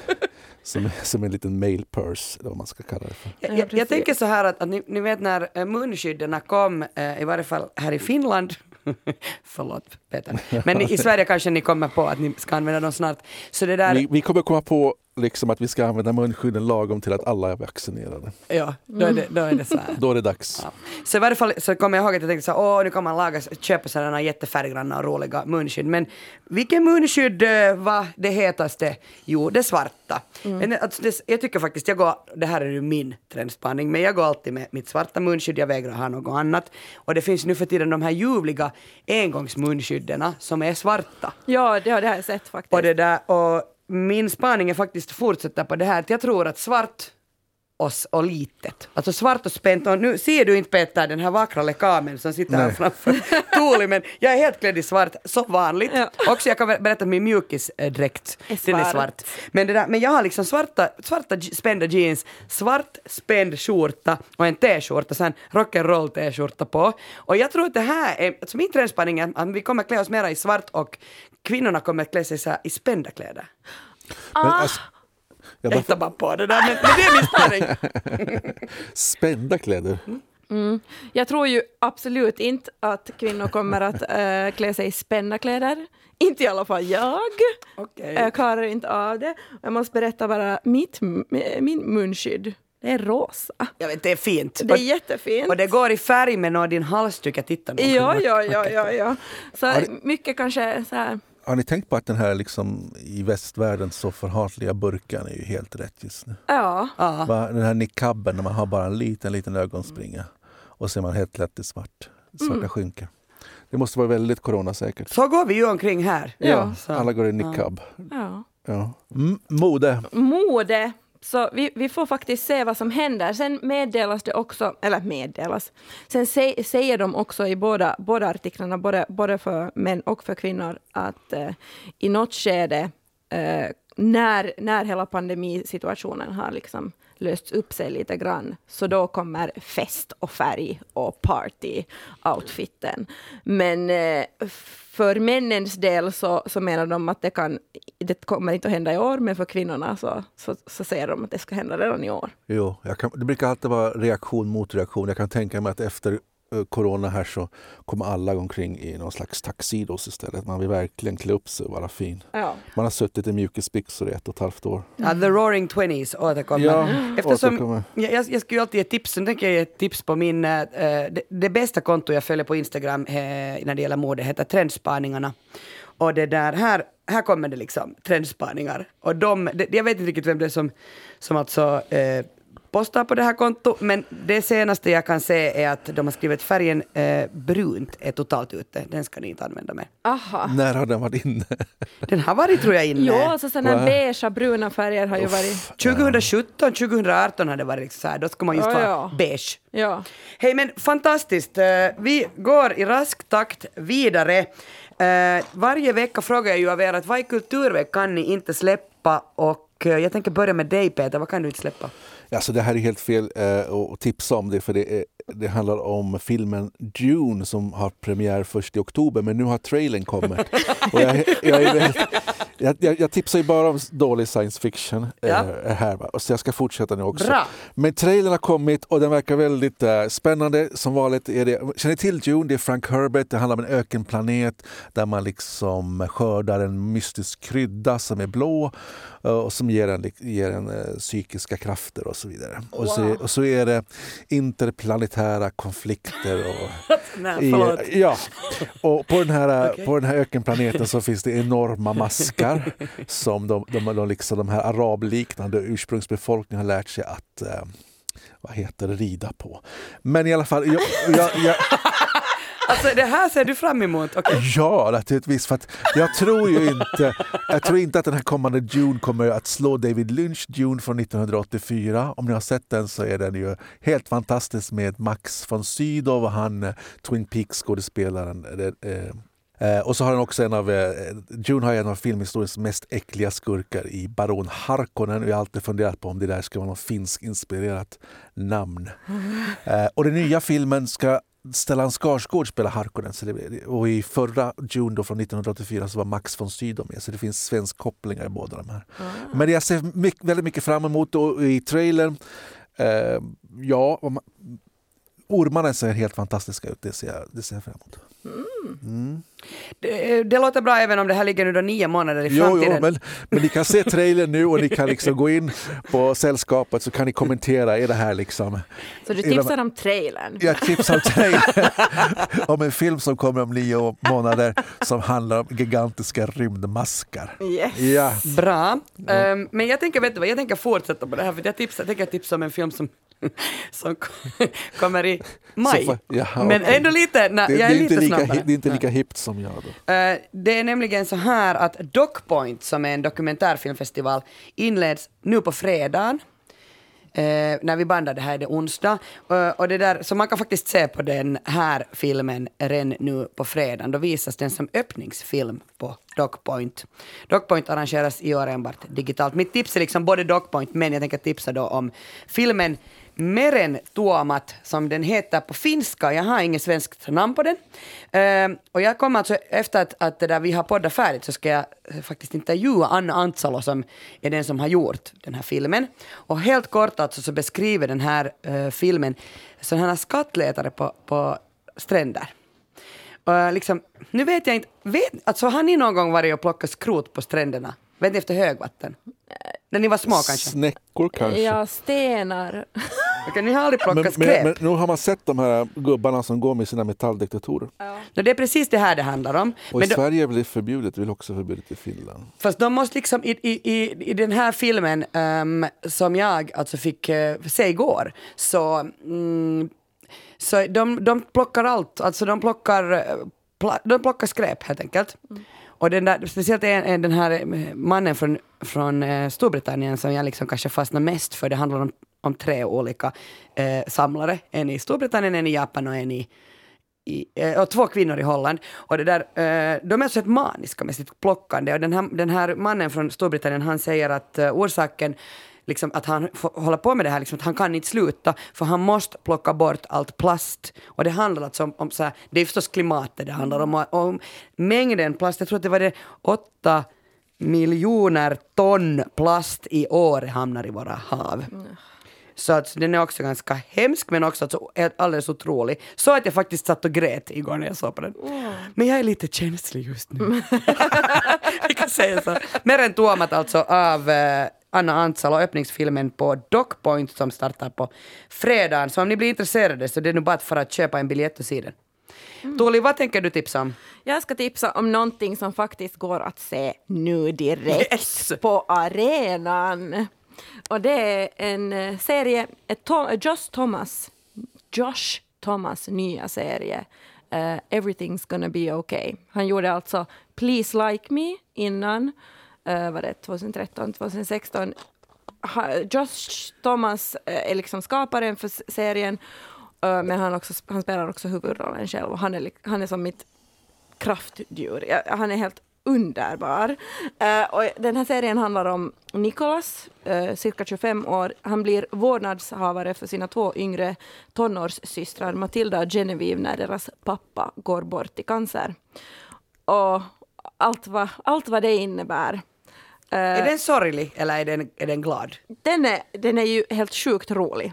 som, är, som är en liten mail purse, eller vad man ska kalla det för. Jag, Ja, jag, jag tänker så här att, att ni, ni vet när eh, munskydden kom, eh, i varje fall här i Finland, förlåt Peter, men i, i Sverige kanske ni kommer på att ni ska använda dem snart. Så det där, Vi, vi kommer komma på liksom att vi ska använda munskydden lagom till att alla är vaccinerade. ja, då är det, då är det så här. Då är det dags. Ja. Så i varje fall så kommer jag ihåg att jag tänkte så här, åh nu kan man laga, köpa sådana jättefärggranna och roliga munskydd. Men vilken munskydd eh, var det hetaste? Jo, det svarta. Men det, alltså, det, jag tycker faktiskt, jag går, det här är ju min trendspaning, men jag går alltid med mitt svarta munskydd, jag vägrar ha något annat. Och det finns nu för tiden de här ljuvliga engångsmunskydden som är svarta. Ja, det, har- det har jag sett faktiskt. Och, det där, och min spaning är faktiskt fortsätta på det här, att jag tror att svart och, s- och litet. Alltså svart och spänt. Och nu ser du inte Peter den här vackra lekamen som sitter här framför Tuuli, men jag är helt klädd i svart, så vanligt. Ja. Också jag kan ber- berätta att min mjukisdräkt, Är den är svart. Men, det där, men jag har liksom svarta, svarta spända jeans, svart spänd skjorta och en t-skjorta, sen rock'n'roll t-skjorta på. Och jag tror att det här är, alltså min trendspaning är att vi kommer klä oss mera i svart och kvinnorna kommer klä sig så här i spända kläder. Men alltså, Jag de, hittar bara på det där, men, men det är min spaning. spända kläder. Jag tror ju absolut inte att kvinnor kommer att äh, klä sig i spända kläder. Inte i alla fall jag. Okej. Jag klarar inte av det. Jag måste berätta bara mitt, min munskydd. Det är rosa. Jag vet, det är fint. Det är jättefint. och det går i färg med din halsduk, jag tittar nog. Ja, ja, ja, ja, ja. Så mycket kanske så här. Har ni tänkt på att den här liksom, i västvärlden så förhatliga burkan är ju helt rätt just nu? Ja, Ja. Va, Den här niqaben när man har bara en liten, liten ögonspringa och så är man helt klädd i svart. Svarta Mm. skynken. Det måste vara väldigt coronasäkert. Så går vi ju omkring här. Ja. Så. Alla går i niqab. ja. Ja. Mm, mode. Mode. Så vi, vi får faktiskt se vad som händer. Sen meddelas det också, eller meddelas, sen se, säger de också i båda, båda artiklarna, både, både för män och för kvinnor, att eh, i något skede eh, när, när hela pandemisituationen har liksom lösts upp sig lite grann, så då kommer fest och färg och party-outfiten. Men eh, för männens del så, så menar de att det, kan, det kommer inte att hända i år, men för kvinnorna så, så, så säger de att det ska hända redan i år. Jo, jag kan, det brukar alltid vara reaktion mot reaktion. Jag kan tänka mig att efter corona här så kommer alla gå omkring i någon slags taxidos istället. Man vill verkligen klä upp sig och vara fin. Ja. Man har suttit i mjukisbyxor i ett och ett halvt år. Ja, the roaring twenties återkommer. Ja, Eftersom, återkommer. jag, jag, jag skulle alltid ge tips, nu tänker jag ge ett tips på min, eh, det, det bästa konto jag följer på Instagram eh, när det gäller mode heter Trendspaningarna. Och det där, här, här kommer det liksom trendspaningar. Och de, det, jag vet inte riktigt vem det är som, som alltså eh, postar på det här kontot, men det senaste jag kan se är att de har skrivit färgen eh, brunt är totalt ute. Den ska ni inte använda mer. Aha. När har den varit inne? Den har varit tror jag inne. Jo, alltså sådana Va? beigea, bruna färger har ju varit... 2017, 2018 har det varit liksom så här, då ska man just Ja, vara ja. beige. Ja. Hej men fantastiskt, Eh, vi går i rask takt vidare. Eh, varje vecka frågar jag ju av er att vad i kulturveckan kan ni inte släppa och eh, jag tänker börja med dig Peter, vad kan du inte släppa? Alltså det här är helt fel eh, att tipsa om det för det, är, det handlar om filmen Dune som har premiär först i oktober men nu har trailern kommit. Och jag, jag, väldigt, jag, jag, tipsar ju bara om dålig science fiction Ja. eh, här va? så jag ska fortsätta nu också. Bra! Men trailern har kommit och den verkar väldigt eh, spännande. Som vanligt är det, känner ni till Dune? Det är Frank Herbert. Det handlar om en ökenplanet där man liksom skördar en mystisk krydda som är blå eh, och som ger en, ger en eh, psykiska krafter och så vidare. Och, så, och så är det interplanetära konflikter. Och, Nej, i, ja, och på den, här, Okej. på den här ökenplaneten så finns det enorma maskar som de, de, de, liksom, de här arabliknande ursprungsbefolkningen har lärt sig att eh, vad heter det, rida på. Men i alla fall, jag, jag, jag, Alltså det här ser du fram emot, Okay. ja naturligtvis. För att jag tror ju inte, jag tror inte att den här kommande Dune kommer att slå David Lynch Dune från 1984. Om ni har sett den så är den ju helt fantastisk med Max von Sydow och han eh, Twin Peaks-skådespelaren. Eh, eh, eh, och så har han också en av, eh, Dune har en av filmhistoriens mest äckliga skurkar i Baron Harkonnen. Och jag har alltid funderat på om det där ska vara något finsk-inspirerat namn. Eh, och den nya filmen ska Stellan Skarsgård spela Harkonnen. Det, och i förra Dune då från 1984 så var Max von Sydow med. Så det finns svensk kopplingar i båda de här. Men jag ser mycket, väldigt mycket fram emot och i trailern, eh, ja, ormarna ser helt fantastiska ut. Det ser jag, det ser jag fram emot. Mm. Det, det låter bra även om det här ligger nu då nio månader i Jo, framtiden. jo, men, men ni kan se trailern nu och ni kan liksom gå in på sällskapet så kan ni kommentera. Är det här liksom... Så du tipsar om trailern? Jag tipsar om trailern om en film som kommer om nio månader som handlar om gigantiska rymdmaskar. Yes. Ja. Bra. Ehm, men jag tänker, vet du vad, jag tänker fortsätta på det här för jag, tipsar, jag tänker tipsa om en film som, som kom- kommer i maj. Får- jaha, men okej. ändå lite, na, Det, jag det, är lite inte lika, det är inte lika hippt som jag. Då. Eh, det är nämligen så här att Docpoint, som är en dokumentärfilmfestival, inleds nu på fredagen. Eh, när vi bandar det här är det onsdag. Eh, och det där, så man kan faktiskt se på den här filmen redan nu på fredagen. Då visas den som öppningsfilm på Docpoint. Docpoint arrangeras i år enbart digitalt. Mitt tips är liksom både Docpoint, men jag tänker tipsa då om filmen Meren Tuomat, som den heter på finska. Jag har inget svenskt namn på den. Eh, och jag kommer alltså, efter att, att det där vi har poddat färdigt, så ska jag eh, faktiskt intervjua Anna Antsalo som är den som har gjort den här filmen. Och helt kort alltså så beskriver den här eh, filmen sådana här skattletare på, på stränder. Och liksom, nu vet jag inte, vet, alltså har ni någon gång varit och plockat skrot på stränderna? Vet ni efter högvatten? När ni var små kanske? Snäckor kanske. Ja, stenar. Okej, ni har aldrig Men, plockat men, skräp? men nu har man sett de här gubbarna som går med sina metalldetektorer. No, det är precis det här det handlar om. Och Men i då, Sverige är det förbjudet, det är väl också förbjudet i Finland. fast de måste liksom, i, i, i, i den här filmen ehm, som jag alltså fick uh, se igår, så, mm, så de, de plockar allt, alltså de plockar, eh, pla, de plockar skräp helt enkelt. Och den där, speciellt en, en, den här mannen från, från eh, Storbritannien som jag liksom kanske fastnar mest för, det handlar om, om tre olika eh, samlare, en i Storbritannien, en i Japan och en i, i, eh, och två kvinnor i Holland. Och det där, eh, de är så maniska med sitt plockande. Och den här, den här mannen från Storbritannien han säger att eh, orsaken liksom, att han får hålla på med det här, liksom, att han kan inte sluta för han måste plocka bort allt plast. Och det handlar alltså om, om så här, det är förstås klimatet det handlar om, och, om mängden plast, jag tror att det var det åtta miljoner ton plast i år hamnar i våra hav. Mm. Så att den är också ganska hemsk men också alltså alldeles otrolig. Så att jag faktiskt satt och grät igår när jag såg på den. Men jag är lite känslig just nu. Vi kan säga så. Meren Tuomat alltså av eh, Anna Antsalo, öppningsfilmen på Docpoint som startar på fredagen. Så om ni blir intresserade så det är nu bara fara att köpa en biljett och se den. Tuuli, vad tänker du tipsa om? Jag ska tipsa om någonting som faktiskt går att se nu direkt Yes! på arenan. Och det är en eh, serie, Tom, eh, Josh Thomas, Josh Thomas nya serie Uh, Everything's gonna be okay. Han gjorde alltså Please like me innan, uh, var det 2013, 2016. Ha, Josh Thomas uh, är liksom skaparen för serien men han, också, han spelar också huvudrollen själv han är, han är som mitt kraftdjur. Ja, Han är helt underbar. Eh, och den här serien handlar om Nicholas, eh, cirka 25 år. Han blir vårdnadshavare för sina två yngre tonårssystrar Matilda och Genevieve när deras pappa går bort i cancer. Och allt vad, allt vad det innebär. Eh, Är den sorglig eller är den, är den glad? den, är, den är ju helt sjukt rolig.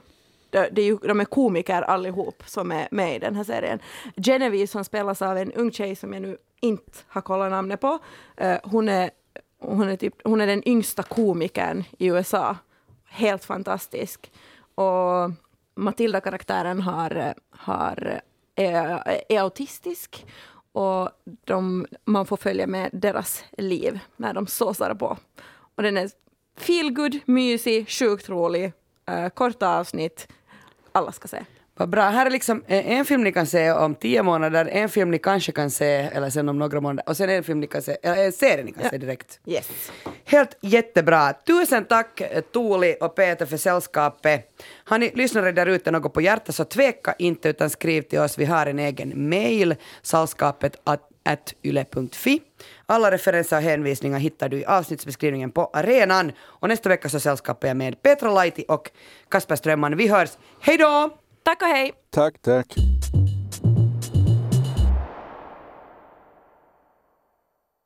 Det, det är ju, de är komiker allihop som är med i den här serien. Genevieve som spelas av en ung tjej som jag nu inte har kollat namnet på. Eh, hon, är, hon, är typ, hon är den yngsta komikern i USA. Helt fantastisk. Och Matilda-karaktären har, har, är, är autistisk och de, man får följa med deras liv när de såsar på. Och den är feel good, mysig, sjukt rolig, eh, korta avsnitt. Alla ska se. Vad bra. Här är liksom eh, en film ni kan se om tio månader, en film ni kanske kan se eller sen om några månader och sen en film ni kan se, eller en serie ni kan se direkt. Yes. Helt jättebra. Tusen tack eh, Tuuli och Peter för sällskapet. Har ni lyssnare där ute något på hjärtat så tveka inte utan skriv till oss. Vi har en egen mail, sällskapet at, at yle.fi. Alla referenser och hänvisningar hittar du i avsnittsbeskrivningen på arenan. Och nästa vecka så sällskapar jag med Petra Laiti och Kasper Strömman. Vi hörs. Hej då! Tack och hej! Tack, tack.